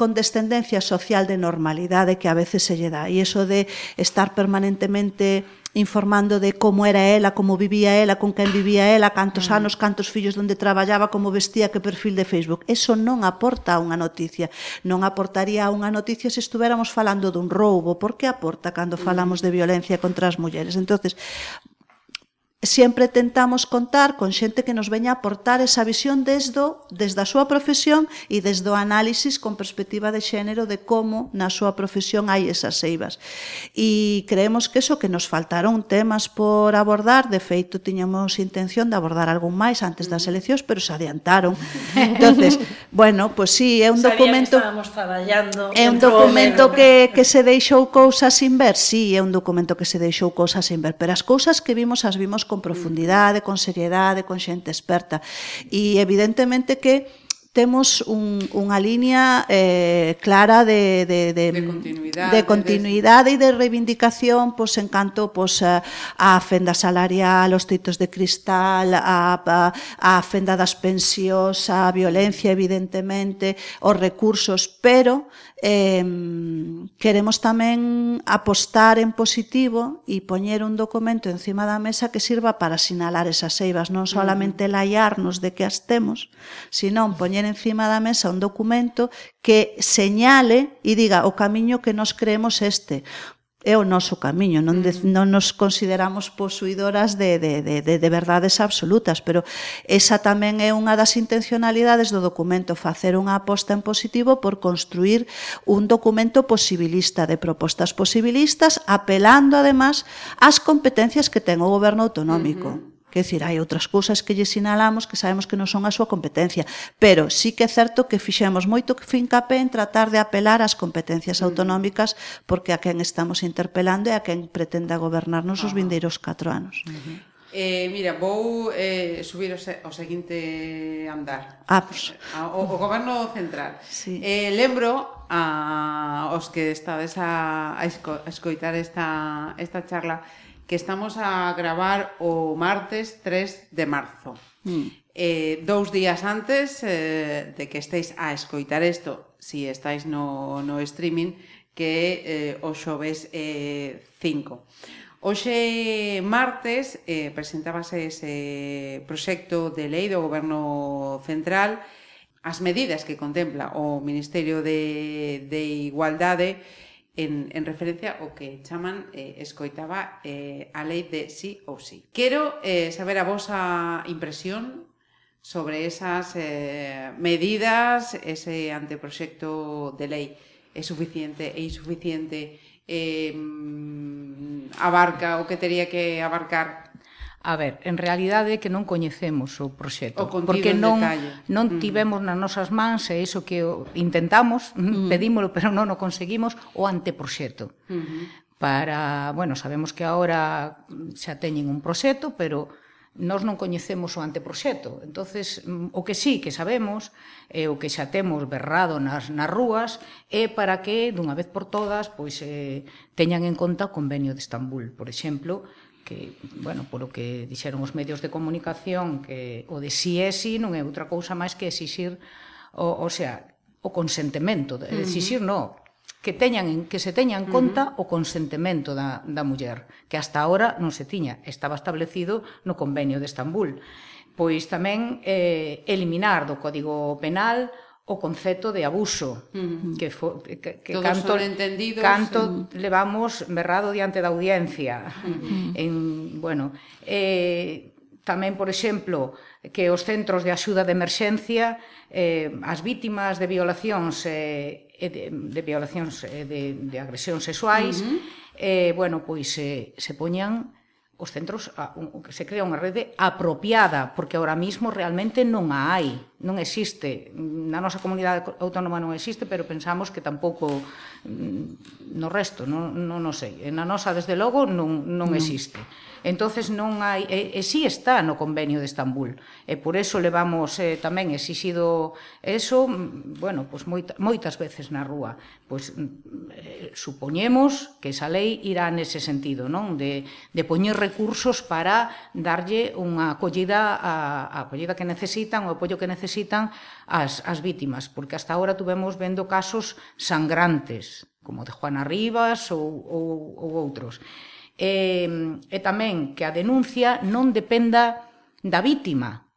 condescendencia social de normalidade que a veces se lle dá. E iso de estar permanentemente informando de como era ela, como vivía ela, con quen vivía ela, cantos mm. anos, cantos fillos onde traballaba, como vestía, que perfil de Facebook. Eso non aporta a unha noticia. Non aportaría a unha noticia se estuvéramos falando dun roubo. Por que aporta cando mm. falamos de violencia contra as mulleres? Entonces, Sempre tentamos contar con xente que nos veña a aportar esa visión desde, desde a súa profesión e desde o análisis con perspectiva de xénero de como na súa profesión hai esas eivas. E creemos que eso que nos faltaron temas por abordar, de feito tiñamos intención de abordar algún máis antes das eleccións, pero se adiantaron. Entonces, bueno, pois pues sí, é un documento É un documento que, que se deixou cousas sin ver, sí, é un documento que se deixou cousas sin ver, pero as cousas que vimos as vimos con mm. profundidade, con seriedade, con xente experta. E evidentemente que temos un, unha liña eh, clara de, de, de, de continuidade, de continuidade de... e de reivindicación pois, en canto pois, a, a fenda salarial, os titos de cristal, a, a, a fenda das pensións, a violencia, evidentemente, os recursos, pero Eh, queremos tamén apostar en positivo e poñer un documento encima da mesa que sirva para sinalar esas eivas, non solamente laiarnos de que as temos, senón poñer encima da mesa un documento que señale e diga o camiño que nos creemos este, é o noso camiño, non, de, mm. non nos consideramos posuidoras de, de, de, de, de verdades absolutas, pero esa tamén é unha das intencionalidades do documento, facer unha aposta en positivo por construir un documento posibilista de propostas posibilistas, apelando además ás competencias que ten o goberno autonómico. Uh -huh. Quer dizer, hai outras cousas que lle sinalamos que sabemos que non son a súa competencia, pero sí que é certo que fixemos moito que fincapé en tratar de apelar ás competencias mm. autonómicas porque a quen estamos interpelando e a quen pretenda gobernarnos os ah. vindeiros 4 anos. Uh -huh. Eh, mira, vou eh, subir o, se, o seguinte andar. Ah, pues. o, o goberno central. Sí. Eh, lembro a os que estades a, a escoitar esta, esta charla que estamos a gravar o martes 3 de marzo. Mm. Eh, dous días antes eh, de que estéis a escoitar isto, si estáis no, no streaming, que eh, o xoves eh, 5. Oxe martes eh, presentábase ese proxecto de lei do Goberno Central as medidas que contempla o Ministerio de, de Igualdade en, en referencia ao que chaman, eh, escoitaba, eh, a lei de sí ou sí. Quero eh, saber a vosa impresión sobre esas eh, medidas, ese anteproxecto de lei é suficiente e insuficiente eh, abarca o que teria que abarcar A ver, en realidade é que non coñecemos o proxecto, o porque non detalle. non mm. tivemos nas nosas mans e iso que intentamos, mm. pedímolo, pero non o conseguimos o anteproxecto. Mm -hmm. Para, bueno, sabemos que agora xa teñen un proxecto, pero nós non coñecemos o anteproxecto. Entonces, mm, o que sí que sabemos, e o que xa temos berrado nas, nas rúas, é para que, dunha vez por todas, pois, eh, teñan en conta o convenio de Estambul, por exemplo, que, bueno, polo que dixeron os medios de comunicación, que o de si é si non é outra cousa máis que exixir o, o sea, o consentemento, de, uh -huh. exixir no, que teñan que se teñan en conta uh -huh. o consentemento da da muller, que hasta ahora non se tiña, estaba establecido no convenio de Estambul. Pois tamén eh eliminar do Código Penal o concepto de abuso mm. que, fo, que, que Todos canto, entendidos, canto mm. levamos berrado diante da audiencia mm. en, bueno eh, tamén por exemplo que os centros de axuda de emerxencia eh, as vítimas de violacións eh, de, de violacións eh, de, de agresións sexuais uh -huh. eh, bueno, pois eh, se poñan os centros a, un, se crea unha rede apropiada porque ahora mismo realmente non a hai non existe na nosa comunidade autónoma non existe, pero pensamos que tampouco mm, no resto, non, non, non sei. Na nosa desde logo non, non existe. Entonces non hai e, e si está no convenio de Estambul. E por eso levamos eh, tamén exixido eso, mm, bueno, pois moita, moitas veces na rúa. Pois eh, supoñemos que esa lei irá nese sentido, non? De de poñer recursos para darlle unha acollida a, a acollida que necesitan, o apoio que necesitan necesitan as, as vítimas, porque hasta ahora tuvemos vendo casos sangrantes, como de Juana Rivas ou, ou, ou outros. E, e tamén que a denuncia non dependa da vítima,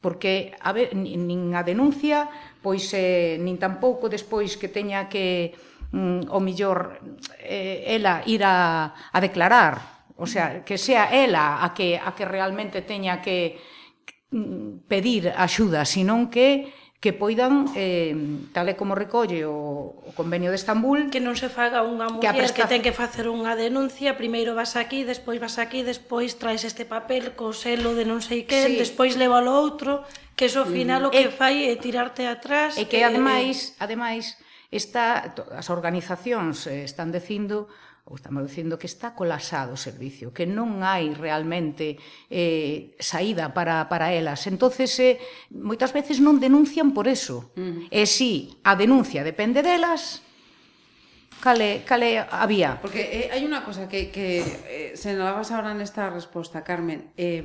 porque a ver, nin a denuncia, pois eh, nin tampouco despois que teña que mm, o millor eh, ela ir a, a declarar, o sea, que sea ela a que a que realmente teña que pedir axuda, senón que que poidan, eh, tal e como recolle o, o convenio de Estambul... Que non se faga unha muller que, presta... que ten que facer unha denuncia, primeiro vas aquí, despois vas aquí, despois traes este papel co selo de non sei que, sí. despois leva o outro, que iso final mm, o que e, fai é tirarte atrás... E que, ademais, ademais está, as organizacións eh, están dicindo ou estamos dicindo que está colapsado o servicio, que non hai realmente eh, saída para, para elas. entonces eh, moitas veces non denuncian por eso. Mm. E si a denuncia depende delas, cale, cale había. Porque eh, hai unha cosa que, que eh, se nalabas ahora nesta resposta, Carmen. Eh,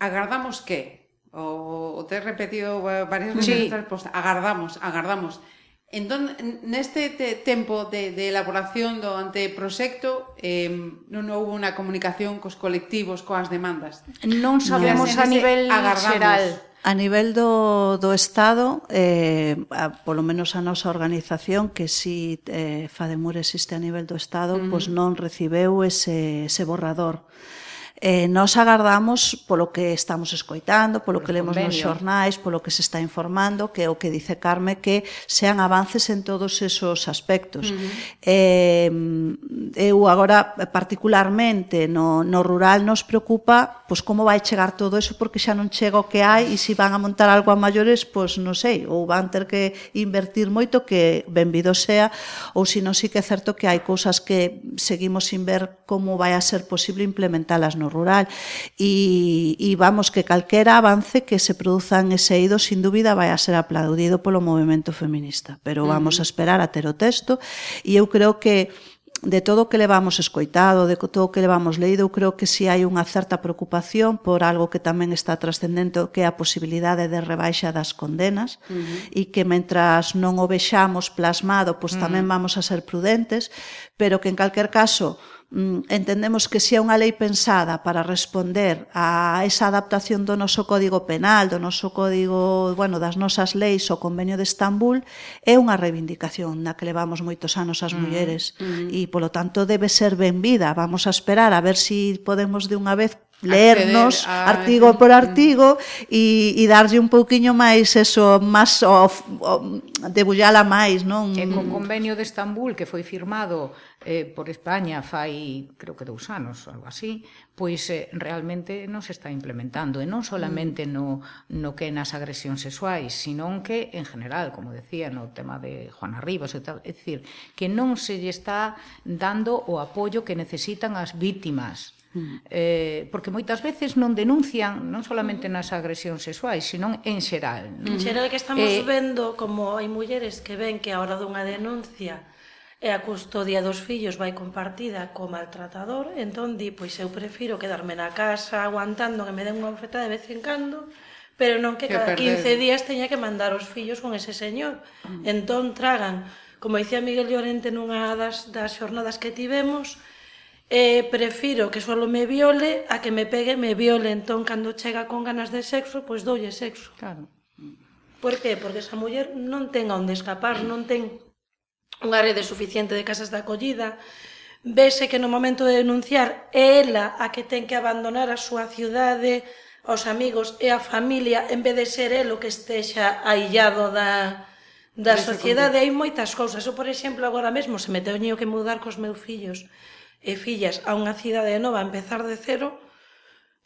agardamos que? O, o te he repetido varias veces sí. esta resposta. Agardamos, agardamos. Entón, neste te tempo de, de elaboración do anteproxecto eh, non houve unha comunicación cos colectivos, coas demandas. Non sabemos no. a nivel xeral. A nivel do, do Estado, eh, a, polo menos a nosa organización, que si eh, Fademur existe a nivel do Estado, uh -huh. pois non recibeu ese, ese borrador eh, nós agardamos polo que estamos escoitando, polo que lemos convenio. nos xornais, polo que se está informando, que é o que dice Carme, que sean avances en todos esos aspectos. Uh -huh. eh, eu agora, particularmente, no, no rural nos preocupa pois, como vai chegar todo eso, porque xa non chega o que hai, e se van a montar algo a maiores, pois non sei, ou van ter que invertir moito, que benvido sea, ou se non, sí que é certo que hai cousas que seguimos sin ver como vai a ser posible implementalas no rural e, e vamos que calquera avance que se produzan ese eido sin dúbida vai a ser aplaudido polo movimento feminista pero vamos a esperar a ter o texto e eu creo que de todo o que levamos escoitado, de todo o que levamos leído, eu creo que si hai unha certa preocupación por algo que tamén está trascendente, que é a posibilidade de rebaixa das condenas, uh -huh. e que mentras non o vexamos plasmado, pois pues tamén uh -huh. vamos a ser prudentes, pero que en calquer caso, Mm, entendemos que se é unha lei pensada para responder a esa adaptación do noso Código Penal, do noso Código, bueno, das nosas leis o Convenio de Estambul, é unha reivindicación na que levamos moitos anos as mm, mulleres mm, mm. e, polo tanto, debe ser benvida. Vamos a esperar a ver se si podemos de unha vez lernos a... artigo por mm. artigo e, e darlle un pouquiño máis eso, máis o, o, debullala máis, non? E co convenio de Estambul que foi firmado eh, por España fai, creo que dous anos ou algo así, pois eh, realmente non se está implementando, e non solamente mm. no, no que nas agresións sexuais, senón que, en general, como decía no tema de Juana Rivas, e tal, é dicir, que non se lle está dando o apoio que necesitan as vítimas, Mm. Eh, porque moitas veces non denuncian non solamente mm. nas agresións sexuais, senón en xeral. Non? En xeral que estamos eh, vendo como hai mulleres que ven que a hora dunha denuncia e a custodia dos fillos vai compartida co maltratador, entón di, pois eu prefiro quedarme na casa aguantando que me den unha oferta de vez en cando, pero non que, que cada perder. 15 días teña que mandar os fillos con ese señor. Mm. Entón tragan, como dicía Miguel Llorente nunha das, das xornadas que tivemos, E prefiro que solo me viole a que me pegue me viole. Entón, cando chega con ganas de sexo, pois doulle sexo. Claro. Por que? Porque esa muller non ten a onde escapar, non ten unha rede suficiente de casas de acollida, vese que no momento de denunciar é ela a que ten que abandonar a súa ciudade, aos amigos e a familia, en vez de ser el o que estexa aillado da, da sociedade, hai moitas cousas. Eu, por exemplo, agora mesmo se me teño que mudar cos meus fillos e fillas a unha cidade nova a empezar de cero,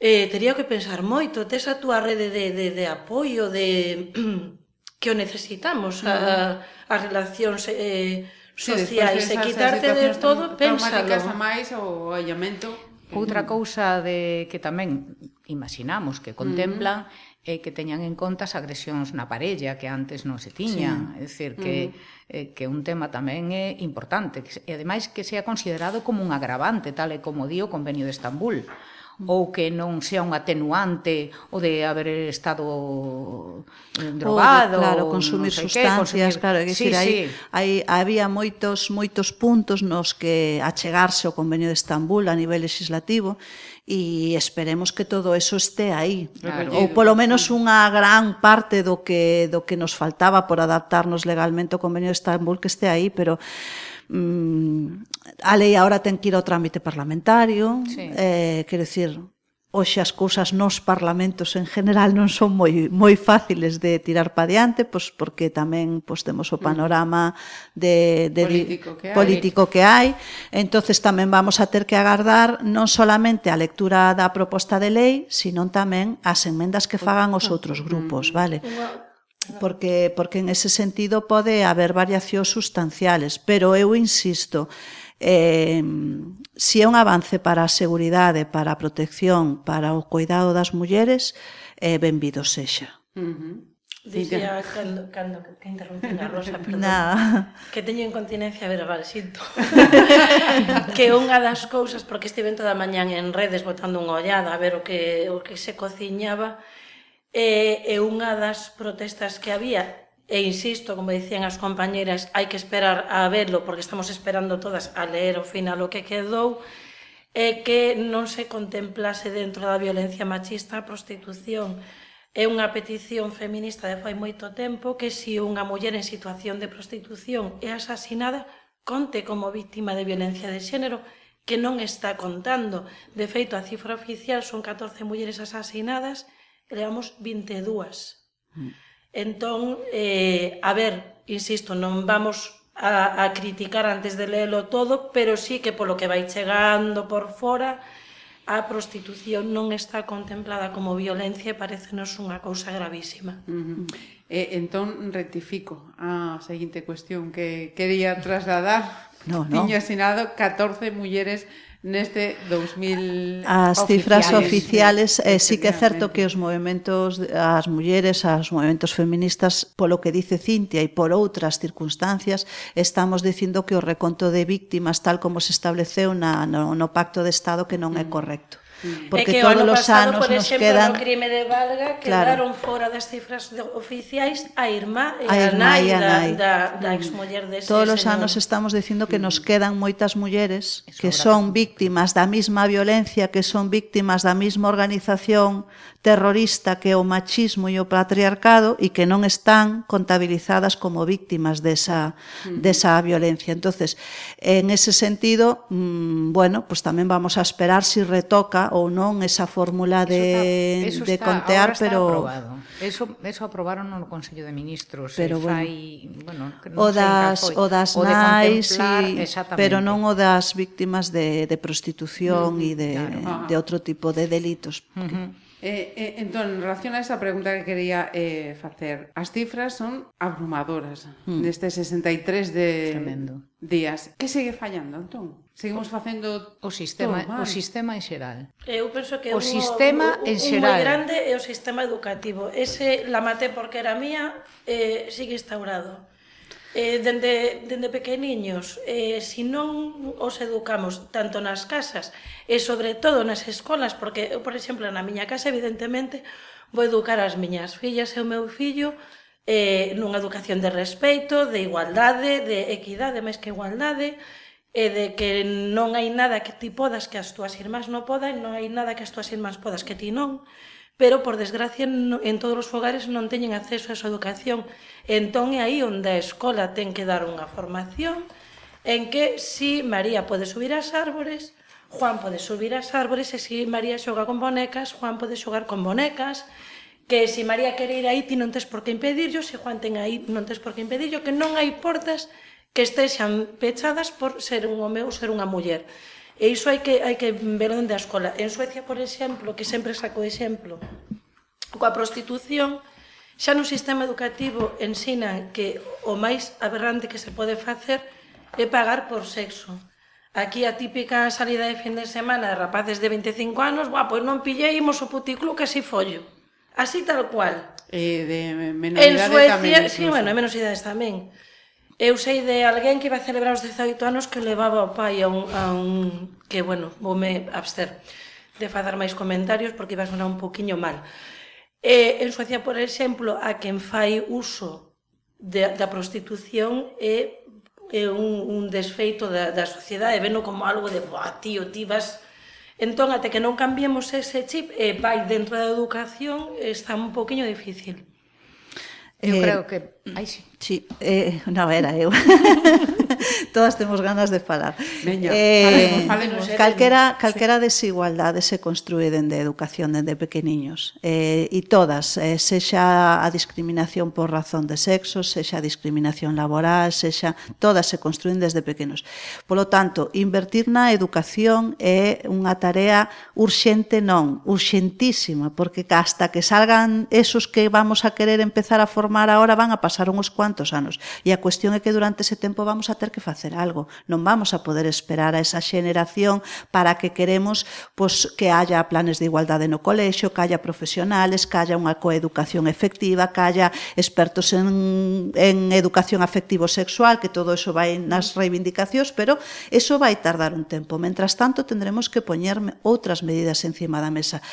eh, tería que pensar moito, tes a túa rede de, de, de apoio, de que o necesitamos, a, as relacións eh, sociais, sí, e quitarte de todo, pénsalo. a máis o allamento. Outra cousa de que tamén imaginamos que contemplan mm -hmm e que teñan en conta as agresións na parella que antes non se tiñan, sí. é dicir que mm. eh, que un tema tamén é importante, que, e ademais que sea considerado como un agravante, tal e como di o Convenio de Estambul mm. ou que non sea un atenuante o de haber estado eh, drogado, o, claro, consumir sei sustancias, que, consumir... claro, é dicir, sí, hai, sí. hai había moitos moitos puntos nos que achegarse ao Convenio de Estambul a nivel legislativo e esperemos que todo eso este aí. Claro. Ou polo menos unha gran parte do que do que nos faltaba por adaptarnos legalmente ao Convenio de Estambul que este aí, pero mm, a lei agora ten que ir ao trámite parlamentario, sí. eh, quero dicir, Oxe as cousas nos parlamentos en general non son moi moi fáciles de tirar pa diante, pois porque tamén pois temos o mm. panorama de, de político, que hai. político que hai. Entonces tamén vamos a ter que agardar non solamente a lectura da proposta de lei, sino tamén as enmendas que fagan os outros mm. grupos, vale? Porque porque en ese sentido pode haber variacións sustanciales, pero eu insisto, eh, si é un avance para a seguridade, para a protección, para o cuidado das mulleres, eh, benvido sexa. Uh -huh. Dicía cando, cando que interrumpí a Rosa, perdón. Nada. Que teño incontinencia verbal, sinto. que unha das cousas, porque estive toda a mañán en redes botando unha ollada a ver o que, o que se cociñaba, e, e unha das protestas que había e insisto, como dicían as compañeras, hai que esperar a verlo porque estamos esperando todas a leer o final o que quedou, é que non se contemplase dentro da violencia machista a prostitución. É unha petición feminista de fai moito tempo que se si unha muller en situación de prostitución é asasinada, conte como víctima de violencia de xénero, que non está contando. De feito, a cifra oficial son 14 mulleres asasinadas, levamos 22. Mm. Entón, eh, a ver, insisto, non vamos a, a criticar antes de leelo todo, pero sí que polo que vai chegando por fora, a prostitución non está contemplada como violencia e parecenos unha cousa gravísima. Uh -huh. eh, entón, rectifico a seguinte cuestión que quería trasladar. No, no. Tiño asinado 14 mulleres neste 2000 As cifras oficiales, oficiales eh, sí que é certo que os movimentos as mulleres, as movimentos feministas, polo que dice Cintia e por outras circunstancias, estamos dicindo que o reconto de víctimas tal como se estableceu na, no, no Pacto de Estado que non é correcto porque é que todos os anos por exemplo, nos quedan no crime de Valga quedaron claro. fora das cifras de oficiais a irmá e a, a nai, a nai. da, da, da exmuller dese Todos os anos estamos dicindo que nos mm. quedan moitas mulleres que son víctimas da mesma violencia, que son víctimas da mesma organización, terrorista que é o machismo e o patriarcado e que non están contabilizadas como víctimas desa, desa violencia. entonces en ese sentido, mmm, bueno, pues tamén vamos a esperar si retoca ou non esa fórmula de, eso está, eso de contear, está pero... Aprobado. Eso, eso aprobaron no Consello de Ministros. Pero, bueno, fai, bueno, non o, das, o das o nais, y, pero non o das víctimas de, de prostitución e mm, de, claro. de outro tipo de delitos. Porque, uh -huh. Eh, eh, entón, en relación a esa pregunta que quería eh, facer, as cifras son abrumadoras mm. neste 63 de Tremendo. días. Que segue fallando, entón? Seguimos facendo o sistema, o sistema en xeral. Eu penso que o un, sistema un, un, en xeral. moi grande é o sistema educativo. Ese la maté porque era mía, eh, sigue instaurado eh, dende, dende pequeniños, eh, se si non os educamos tanto nas casas e sobre todo nas escolas, porque eu, por exemplo, na miña casa, evidentemente, vou educar as miñas fillas e o meu fillo eh, nunha educación de respeito, de igualdade, de equidade, máis que igualdade, e de que non hai nada que ti podas que as túas irmás non podan, non hai nada que as túas irmás podas que ti non, pero por desgracia en todos os fogares non teñen acceso a esa educación. Entón é aí onde a escola ten que dar unha formación en que si María pode subir ás árbores, Juan pode subir ás árbores e si María xoga con bonecas, Juan pode xogar con bonecas, que se si María quere ir aí ti non tes por que impedirlo, se si Juan ten aí non tes por que impedirlo, que non hai portas que estexan pechadas por ser un home ou ser unha muller. E iso hai que, hai que ver dende a escola. En Suecia, por exemplo, que sempre saco exemplo, coa prostitución, xa no sistema educativo ensinan que o máis aberrante que se pode facer é pagar por sexo. Aquí a típica salida de fin de semana de rapaces de 25 anos, buah, pois non pilleimos o puticlub que si follo. Así tal cual. Eh, de menor en Suecia, tamén. Sí, bueno, en menos idades tamén. Eu sei de alguén que iba a celebrar os 18 anos que levaba o pai a un, a un que, bueno, voume abster de facer máis comentarios porque iba a sonar un poquinho mal. E, en Suecia, por exemplo, a quen fai uso de, da prostitución é, é un, un desfeito da, da sociedade, veno como algo de, boa, tío, ti vas... Entón, até que non cambiemos ese chip, e vai dentro da educación, está un poquinho difícil. Eu eh, creo que... Ai, sí. sí eh, non, era eu. todas temos ganas de falar. Veña, eh, falemos, falemos. Eh, calquera, calquera sí. desigualdade se construe dende a educación, dende pequeniños. Eh, e todas, eh, sexa a discriminación por razón de sexo, sexa a discriminación laboral, sexa... Todas se construen desde pequenos. Polo tanto, invertir na educación é unha tarea urxente non, urxentísima, porque hasta que salgan esos que vamos a querer empezar a formar agora van a pasar unhos cuantos anos. E a cuestión é que durante ese tempo vamos a ter que facer facer algo. Non vamos a poder esperar a esa xeneración para que queremos pois, que haya planes de igualdade no colexo, que haya profesionales, que haya unha coeducación efectiva, que haya expertos en, en educación afectivo-sexual, que todo eso vai nas reivindicacións, pero eso vai tardar un tempo. Mentras tanto, tendremos que poñer outras medidas encima da mesa.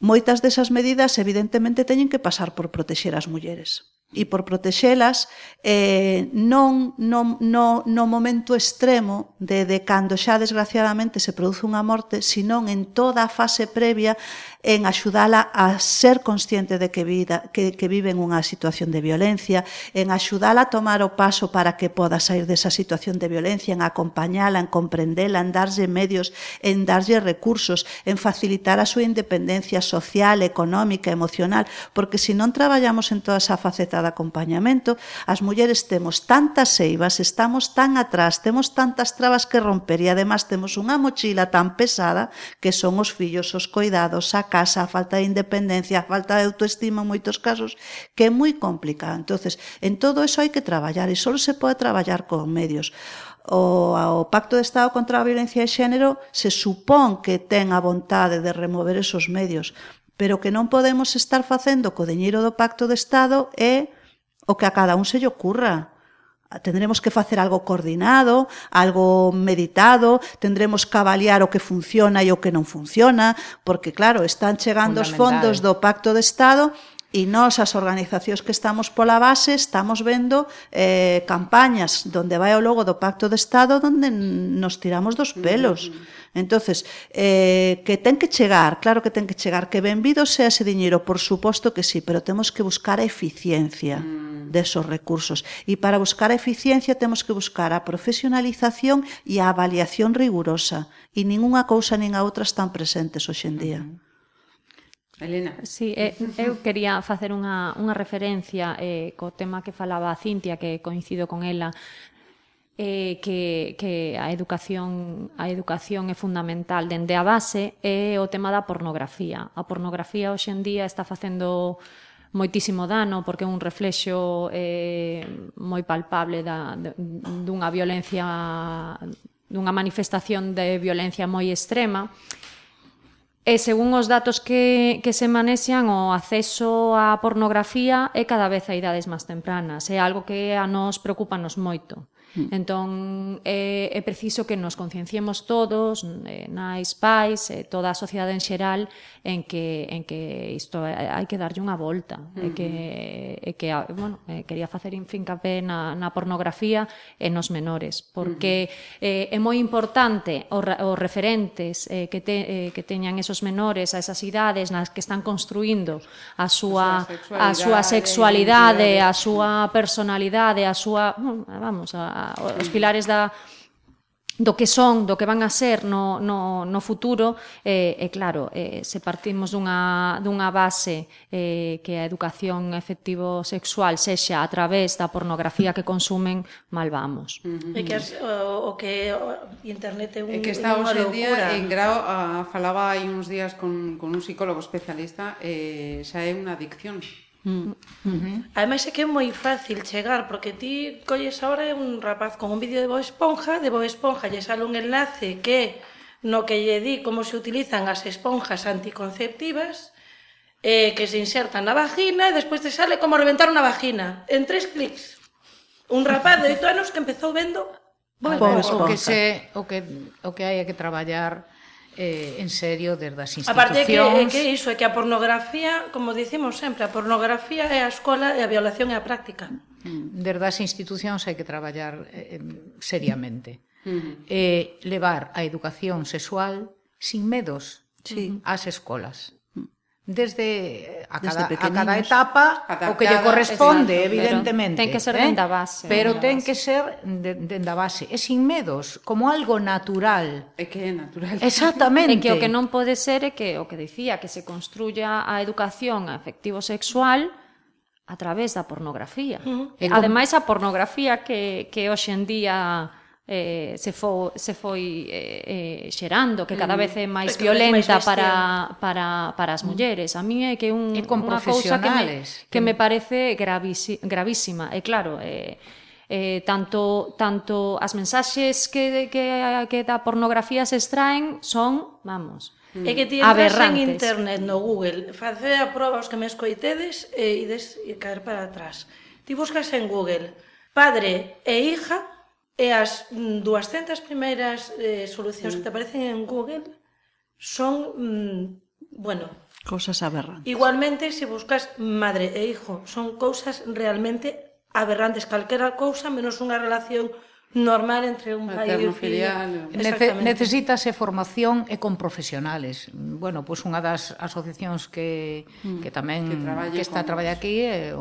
Moitas desas medidas, evidentemente, teñen que pasar por protexer as mulleres e por protexelas eh, non, non, no, no momento extremo de, de cando xa desgraciadamente se produce unha morte, senón en toda a fase previa en axudala a ser consciente de que, vida, que, que vive en unha situación de violencia, en axudala a tomar o paso para que poda sair desa situación de violencia, en acompañala, en comprendela, en darlle medios, en darlle recursos, en facilitar a súa independencia social, económica, emocional, porque se non traballamos en toda esa faceta de acompañamento, as mulleres temos tantas eivas, estamos tan atrás, temos tantas trabas que romper e además temos unha mochila tan pesada que son os fillos, os coidados, a casa, a falta de independencia, a falta de autoestima en moitos casos, que é moi complicado. Entonces, en todo eso hai que traballar e só se pode traballar con medios o, o Pacto de Estado contra a Violencia de Xénero se supón que ten a vontade de remover esos medios, pero que non podemos estar facendo co deñeiro do Pacto de Estado é o que a cada un se lle ocurra. Tendremos que facer algo coordinado, algo meditado, tendremos que avaliar o que funciona e o que non funciona, porque claro, están chegando os fondos do Pacto de Estado E nós, as organizacións que estamos pola base, estamos vendo eh, campañas donde vai o logo do Pacto de Estado donde nos tiramos dos pelos. Mm. Entonces, eh, que ten que chegar, claro que ten que chegar, que benvido sea ese diñeiro, por suposto que sí, pero temos que buscar a eficiencia mm. desos de recursos. E para buscar a eficiencia temos que buscar a profesionalización e a avaliación rigurosa. E ninguna cousa nin a outra están presentes hoxe en día. Mm. Elena. Sí, eh, eu quería facer unha, unha referencia eh, co tema que falaba a Cintia, que coincido con ela eh, que, que a educación a educación é fundamental dende a base é o tema da pornografía. A pornografía hoxe en día está facendo moitísimo dano porque é un reflexo eh, moi palpable da, dunha violencia dunha manifestación de violencia moi extrema E según os datos que, que se manexan, o acceso á pornografía é cada vez a idades máis tempranas. É algo que a nos preocupanos moito. Mm. Entón, é, é preciso que nos concienciemos todos, eh, nais, pais, eh, toda a sociedade en xeral, en que, en que isto hai que darlle unha volta. Mm. Mm-hmm. E que, e que ah, bueno, eh, quería facer fincapé na, na pornografía e nos menores, porque mm. eh, é moi importante os, os referentes eh, que, te, eh, que teñan esos menores a esas idades nas que están construindo a súa a súa sexualidade, a súa, sexualidade, a súa personalidade, a súa, vamos, a, os pilares da do que son, do que van a ser no, no, no futuro, eh, eh, claro, eh, se partimos dunha, dunha base eh, que a educación efectivo sexual sexa a través da pornografía que consumen, mal vamos. Uh -huh. E que as, o, o que o, internet é un, e que está hoxe día en grau, a, falaba hai uns días con, con un psicólogo especialista, eh, xa é unha adicción Mm. Uh -huh. Ademais é que é moi fácil chegar porque ti colles ahora un rapaz con un vídeo de Bob Esponja, de Bob Esponja lle sale un enlace que no que lle di como se utilizan as esponjas anticonceptivas eh, que se insertan na vagina e despois te sale como reventar unha vagina en tres clics. Un rapaz de 8 anos que empezou vendo Bob Esponja. O que, se, o que, o que hai que traballar eh, en serio desde as institucións. Aparte que, eh, que iso, é que a pornografía, como dicimos sempre, a pornografía é a escola e a violación é a práctica. Mm. Desde as institucións hai que traballar eh, seriamente. Uh -huh. Eh, levar a educación sexual sin medos sí. ás escolas. Desde a cada, a cada etapa Adaptada, o que lle corresponde, exacto, evidentemente. Ten que ser eh? dende a base. Pero ten base. que ser dende de, a base, e sin medos, como algo natural. É que é natural. Exactamente. É que o que non pode ser é que, o que dicía, que se construya a educación afectivo sexual a través da pornografía. Uh -huh. Ademais, a pornografía que, que hoxe en día eh, se, fo, se foi eh, eh, xerando, que cada mm. vez é máis mm, violenta é máis para, para, para as mm. mulleres. A mí é que un, é con unha cousa que me, que me parece gravisi, gravísima. E claro, eh, eh, tanto, tanto as mensaxes que, que, que da pornografía se extraen son, vamos, É mm. que ti entras en internet no Google, facede a proba os que me escoitedes e ides e caer para atrás. Ti buscas en Google padre e hija E as 200 primeiras eh, solucións mm. que te aparecen en Google son, mm, bueno... Cousas aberrantes. Igualmente, se buscas madre e hijo, son cousas realmente aberrantes. Calquera cousa menos unha relación normal entre un pai e un filho. Nece, necesítase formación e con profesionales. Bueno, pois pues unha das asociacións que mm, que tamén que, que está a traballar aquí é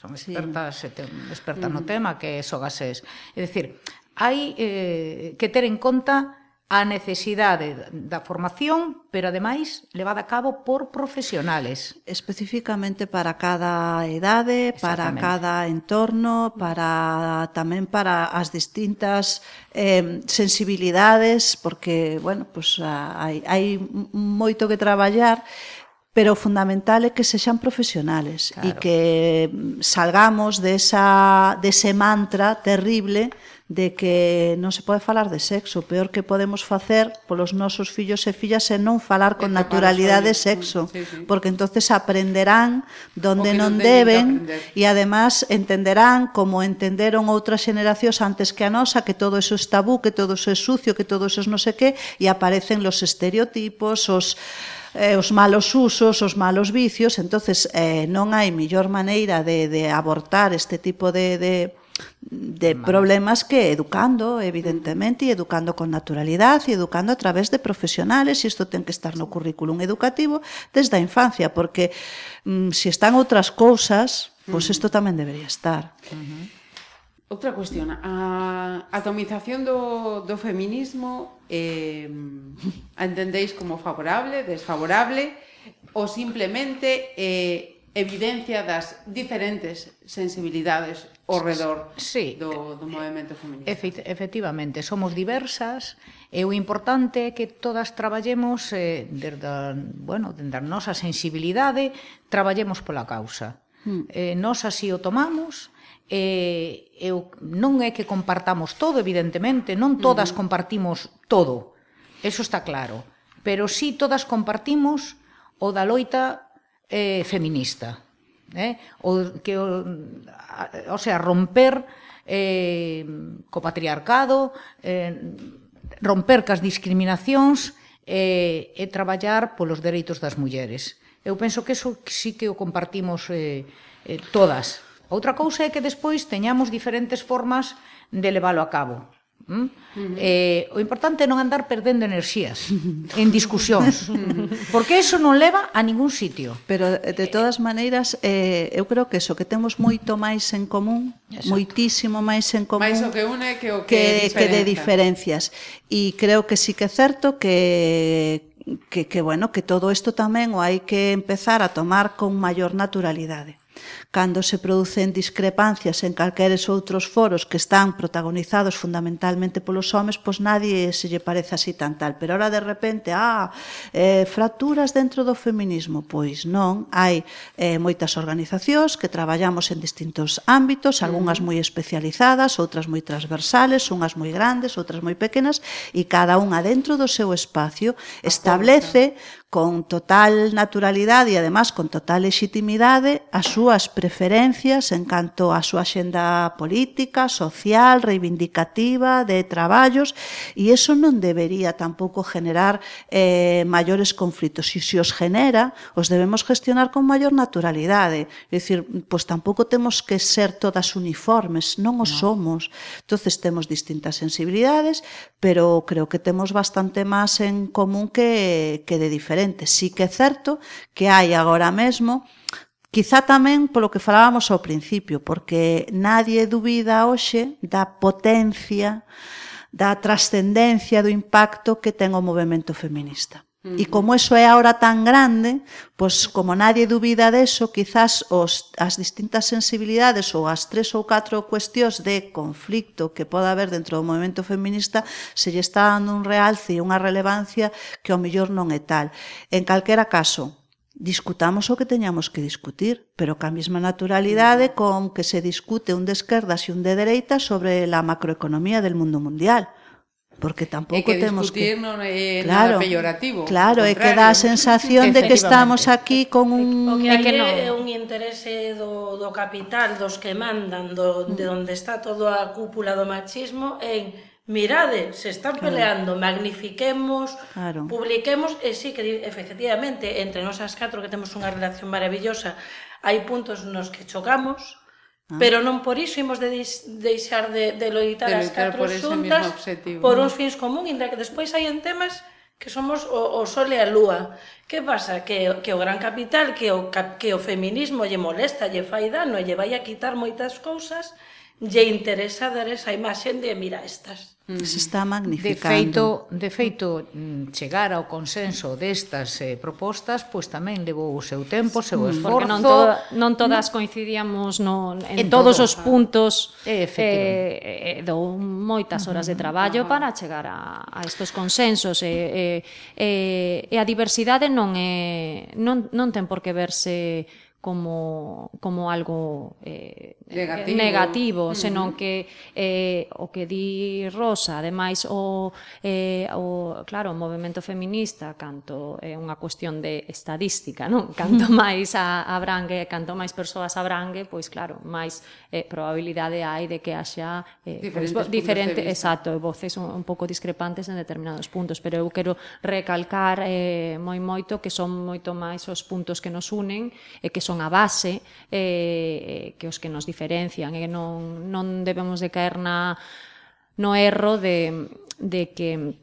son expertas, sí. expertas no mm. tema que sogases. É dicir, hai eh, que ter en conta a necesidade da formación, pero ademais levada a cabo por profesionales. Especificamente para cada edade, para cada entorno, para tamén para as distintas eh, sensibilidades, porque, bueno, pues, ah, hai, hai moito que traballar, pero o fundamental é que sexan profesionales claro. e que mm, salgamos desa, dese mantra terrible de que non se pode falar de sexo, peor que podemos facer polos nosos fillos e fillas é non falar con naturalidade de sexo, sí, sí. porque entonces aprenderán donde non, non deben e además entenderán como entenderon outras xeracións antes que a nosa, que todo eso é tabú, que todo eso é sucio, que todo eso é non sei que, e aparecen los estereotipos, os eh, os malos usos, os malos vicios, entonces eh, non hai millor maneira de, de abortar este tipo de, de de problemas que educando, evidentemente, e educando con naturalidade, e educando a través de profesionales, e isto ten que estar no currículum educativo desde a infancia, porque mm, se están outras cousas, pois pues isto tamén debería estar. Uh -huh. Outra cuestión, a atomización do, do feminismo eh, a entendéis como favorable, desfavorable ou simplemente eh, evidencia das diferentes sensibilidades ao redor sí. do, do movimento feminista. Efe, efectivamente, somos diversas e o importante é que todas traballemos eh, desde, a, bueno, desde a nosa sensibilidade, traballemos pola causa. Hmm. Eh, nos así o tomamos e eh, eu non é que compartamos todo, evidentemente, non todas uh -huh. compartimos todo. Eso está claro, pero si sí todas compartimos o da loita eh feminista, eh? O que o, o sea, romper eh co patriarcado, eh romper cas discriminacións eh e traballar polos dereitos das mulleres. Eu penso que eso sí que o compartimos eh, eh todas. Outra cousa é que despois teñamos diferentes formas de leválo a cabo. Mm? Uh -huh. eh, o importante é non andar perdendo enerxías en discusións porque eso non leva a ningún sitio pero eh, de todas maneiras eh, eu creo que eso que temos moito máis en común Exacto. moitísimo máis en común máis o que une que o que, que, que de diferencias e creo que sí que é certo que que, que bueno, que todo isto tamén o hai que empezar a tomar con maior naturalidade Cando se producen discrepancias en calqueres outros foros que están protagonizados fundamentalmente polos homes, pois nadie se lle parece así tan tal. Pero ahora de repente, ah, eh, fracturas dentro do feminismo. Pois non, hai eh, moitas organizacións que traballamos en distintos ámbitos, algunhas moi especializadas, outras moi transversales, unhas moi grandes, outras moi pequenas, e cada unha dentro do seu espacio establece con total naturalidade e además con total legitimidade as súas preferencias en canto á súa xenda política, social, reivindicativa, de traballos e eso non debería tampouco generar eh, maiores conflitos. E se os genera, os debemos gestionar con maior naturalidade. É dicir, pois tampouco temos que ser todas uniformes, non o no. somos. Entonces temos distintas sensibilidades pero creo que temos bastante máis en común que, que de diferentes diferente. Sí que é certo que hai agora mesmo Quizá tamén polo que falábamos ao principio, porque nadie dubida hoxe da potencia, da trascendencia do impacto que ten o movimento feminista. Uh -huh. E como eso é ahora tan grande, pois como nadie dubida deso, quizás os, as distintas sensibilidades ou as tres ou catro cuestións de conflicto que poda haber dentro do movimento feminista se lle está dando un realce e unha relevancia que ao mellor non é tal. En calquera caso, discutamos o que teñamos que discutir, pero ca mesma naturalidade con que se discute un de esquerdas e un de dereitas sobre a macroeconomía del mundo mundial porque tampouco que temos que non é claro, nada peyorativo. Claro, é que dá a sensación de que estamos aquí con un o que, que non. é un interese do, do capital, dos que mandan, do, de mm. onde está toda a cúpula do machismo en mirade, se están claro. peleando, magnifiquemos, claro. publiquemos, e sí que efectivamente entre nosas catro que temos unha relación maravillosa, hai puntos nos que chocamos, Ah. Pero non por iso imos de deixar de, de loitar, de as catro por xuntas objetivo, por uns fins común, inda que despois hai en temas que somos o, o sol e a lúa. Que pasa? Que, que o gran capital, que o, que o feminismo lle molesta, lle fai dano, lle vai a quitar moitas cousas, lle interesa dar esa imaxen de mira estas se está magnificando. De feito, de feito chegar ao consenso destas eh, propostas, pois tamén levou o seu tempo, o seu esforzo. Porque non, to non todas coincidíamos no, en, en todos todo, os puntos eh, eh, dou moitas horas de traballo para chegar a, a estos consensos. E, eh, eh, e a diversidade non, é, non, non ten por que verse como, como algo eh, Eh, eh, negativo, negativo uh -huh. senón que eh, o que di Rosa, ademais o, eh, o claro, o movemento feminista canto é eh, unha cuestión de estadística, non? Canto máis a, abrangue, canto máis persoas abrangue, pois claro, máis eh, probabilidade hai de que haxa eh, pois, diferentes, pois, diferente, exacto, voces un, un pouco discrepantes en determinados puntos, pero eu quero recalcar eh, moi moito que son moito máis os puntos que nos unen e eh, que son a base eh, eh que os que nos diferencian diferencian eh, e non, non debemos de caer na, no erro de, de que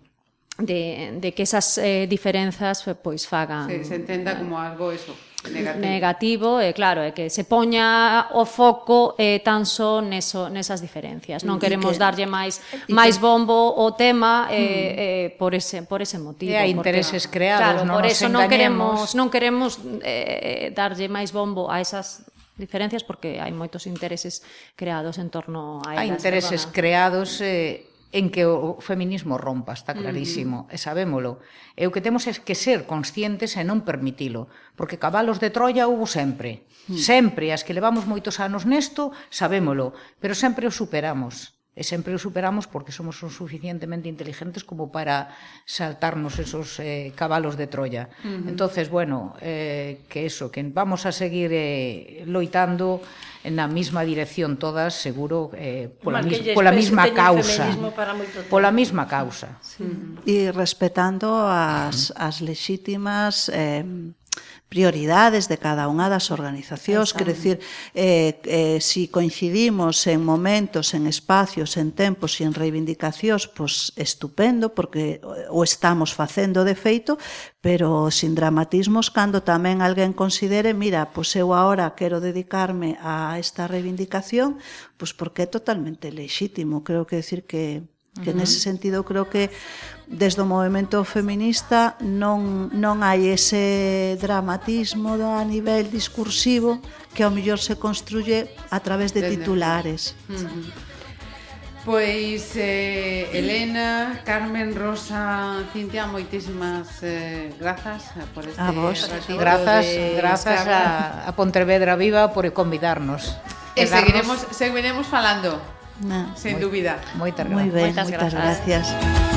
de, de que esas eh, diferenzas eh, pois fagan se, se entenda como algo eso negativo, negativo e eh, claro, é eh, que se poña o foco eh, tan só neso, nesas diferencias. Non queremos que, darlle máis máis que, bombo ao tema eh, mm. eh, por ese por ese motivo. E hai intereses porque, creados, claro, non por eso non queremos non queremos eh, darlle máis bombo a esas diferencias porque hai moitos intereses creados en torno a elas. Hai intereses perdona. creados eh, en que o feminismo rompa, está clarísimo, mm. e sabémolo. E o que temos é que ser conscientes e non permitilo, porque cabalos de Troia hubo sempre. Mm. Sempre, as que levamos moitos anos nesto, sabémolo, pero sempre o superamos e sempre o superamos porque somos o suficientemente inteligentes como para saltarnos esos eh, cabalos de Troya. Uh -huh. Entonces, bueno, eh, que eso, que vamos a seguir eh, loitando na mesma dirección todas, seguro, eh, pola, mis, pola mesma causa. Pola mesma causa. Sí. E respetando as, as lexítimas eh, prioridades de cada unha das organizacións, quer dicir, eh, eh, si coincidimos en momentos, en espacios, en tempos e en reivindicacións, pois estupendo, porque o estamos facendo de feito, pero sin dramatismos cando tamén alguén considere, mira, pois eu agora quero dedicarme a esta reivindicación, pois porque é totalmente lexítimo, creo que decir que que uh -huh. en ese sentido creo que desde o movimento feminista non, non hai ese dramatismo a nivel discursivo que ao mellor se construye a través de titulares. Uh -huh. Pois eh, Elena, Carmen, Rosa, Cintia, moitísimas eh, grazas eh, por este a vos. Grazas, de... grazas a, a Pontevedra Viva por convidarnos. E seguiremos, seguiremos falando, no. sen moi, dúbida. Moitas, moitas, moitas gracias. Gracias.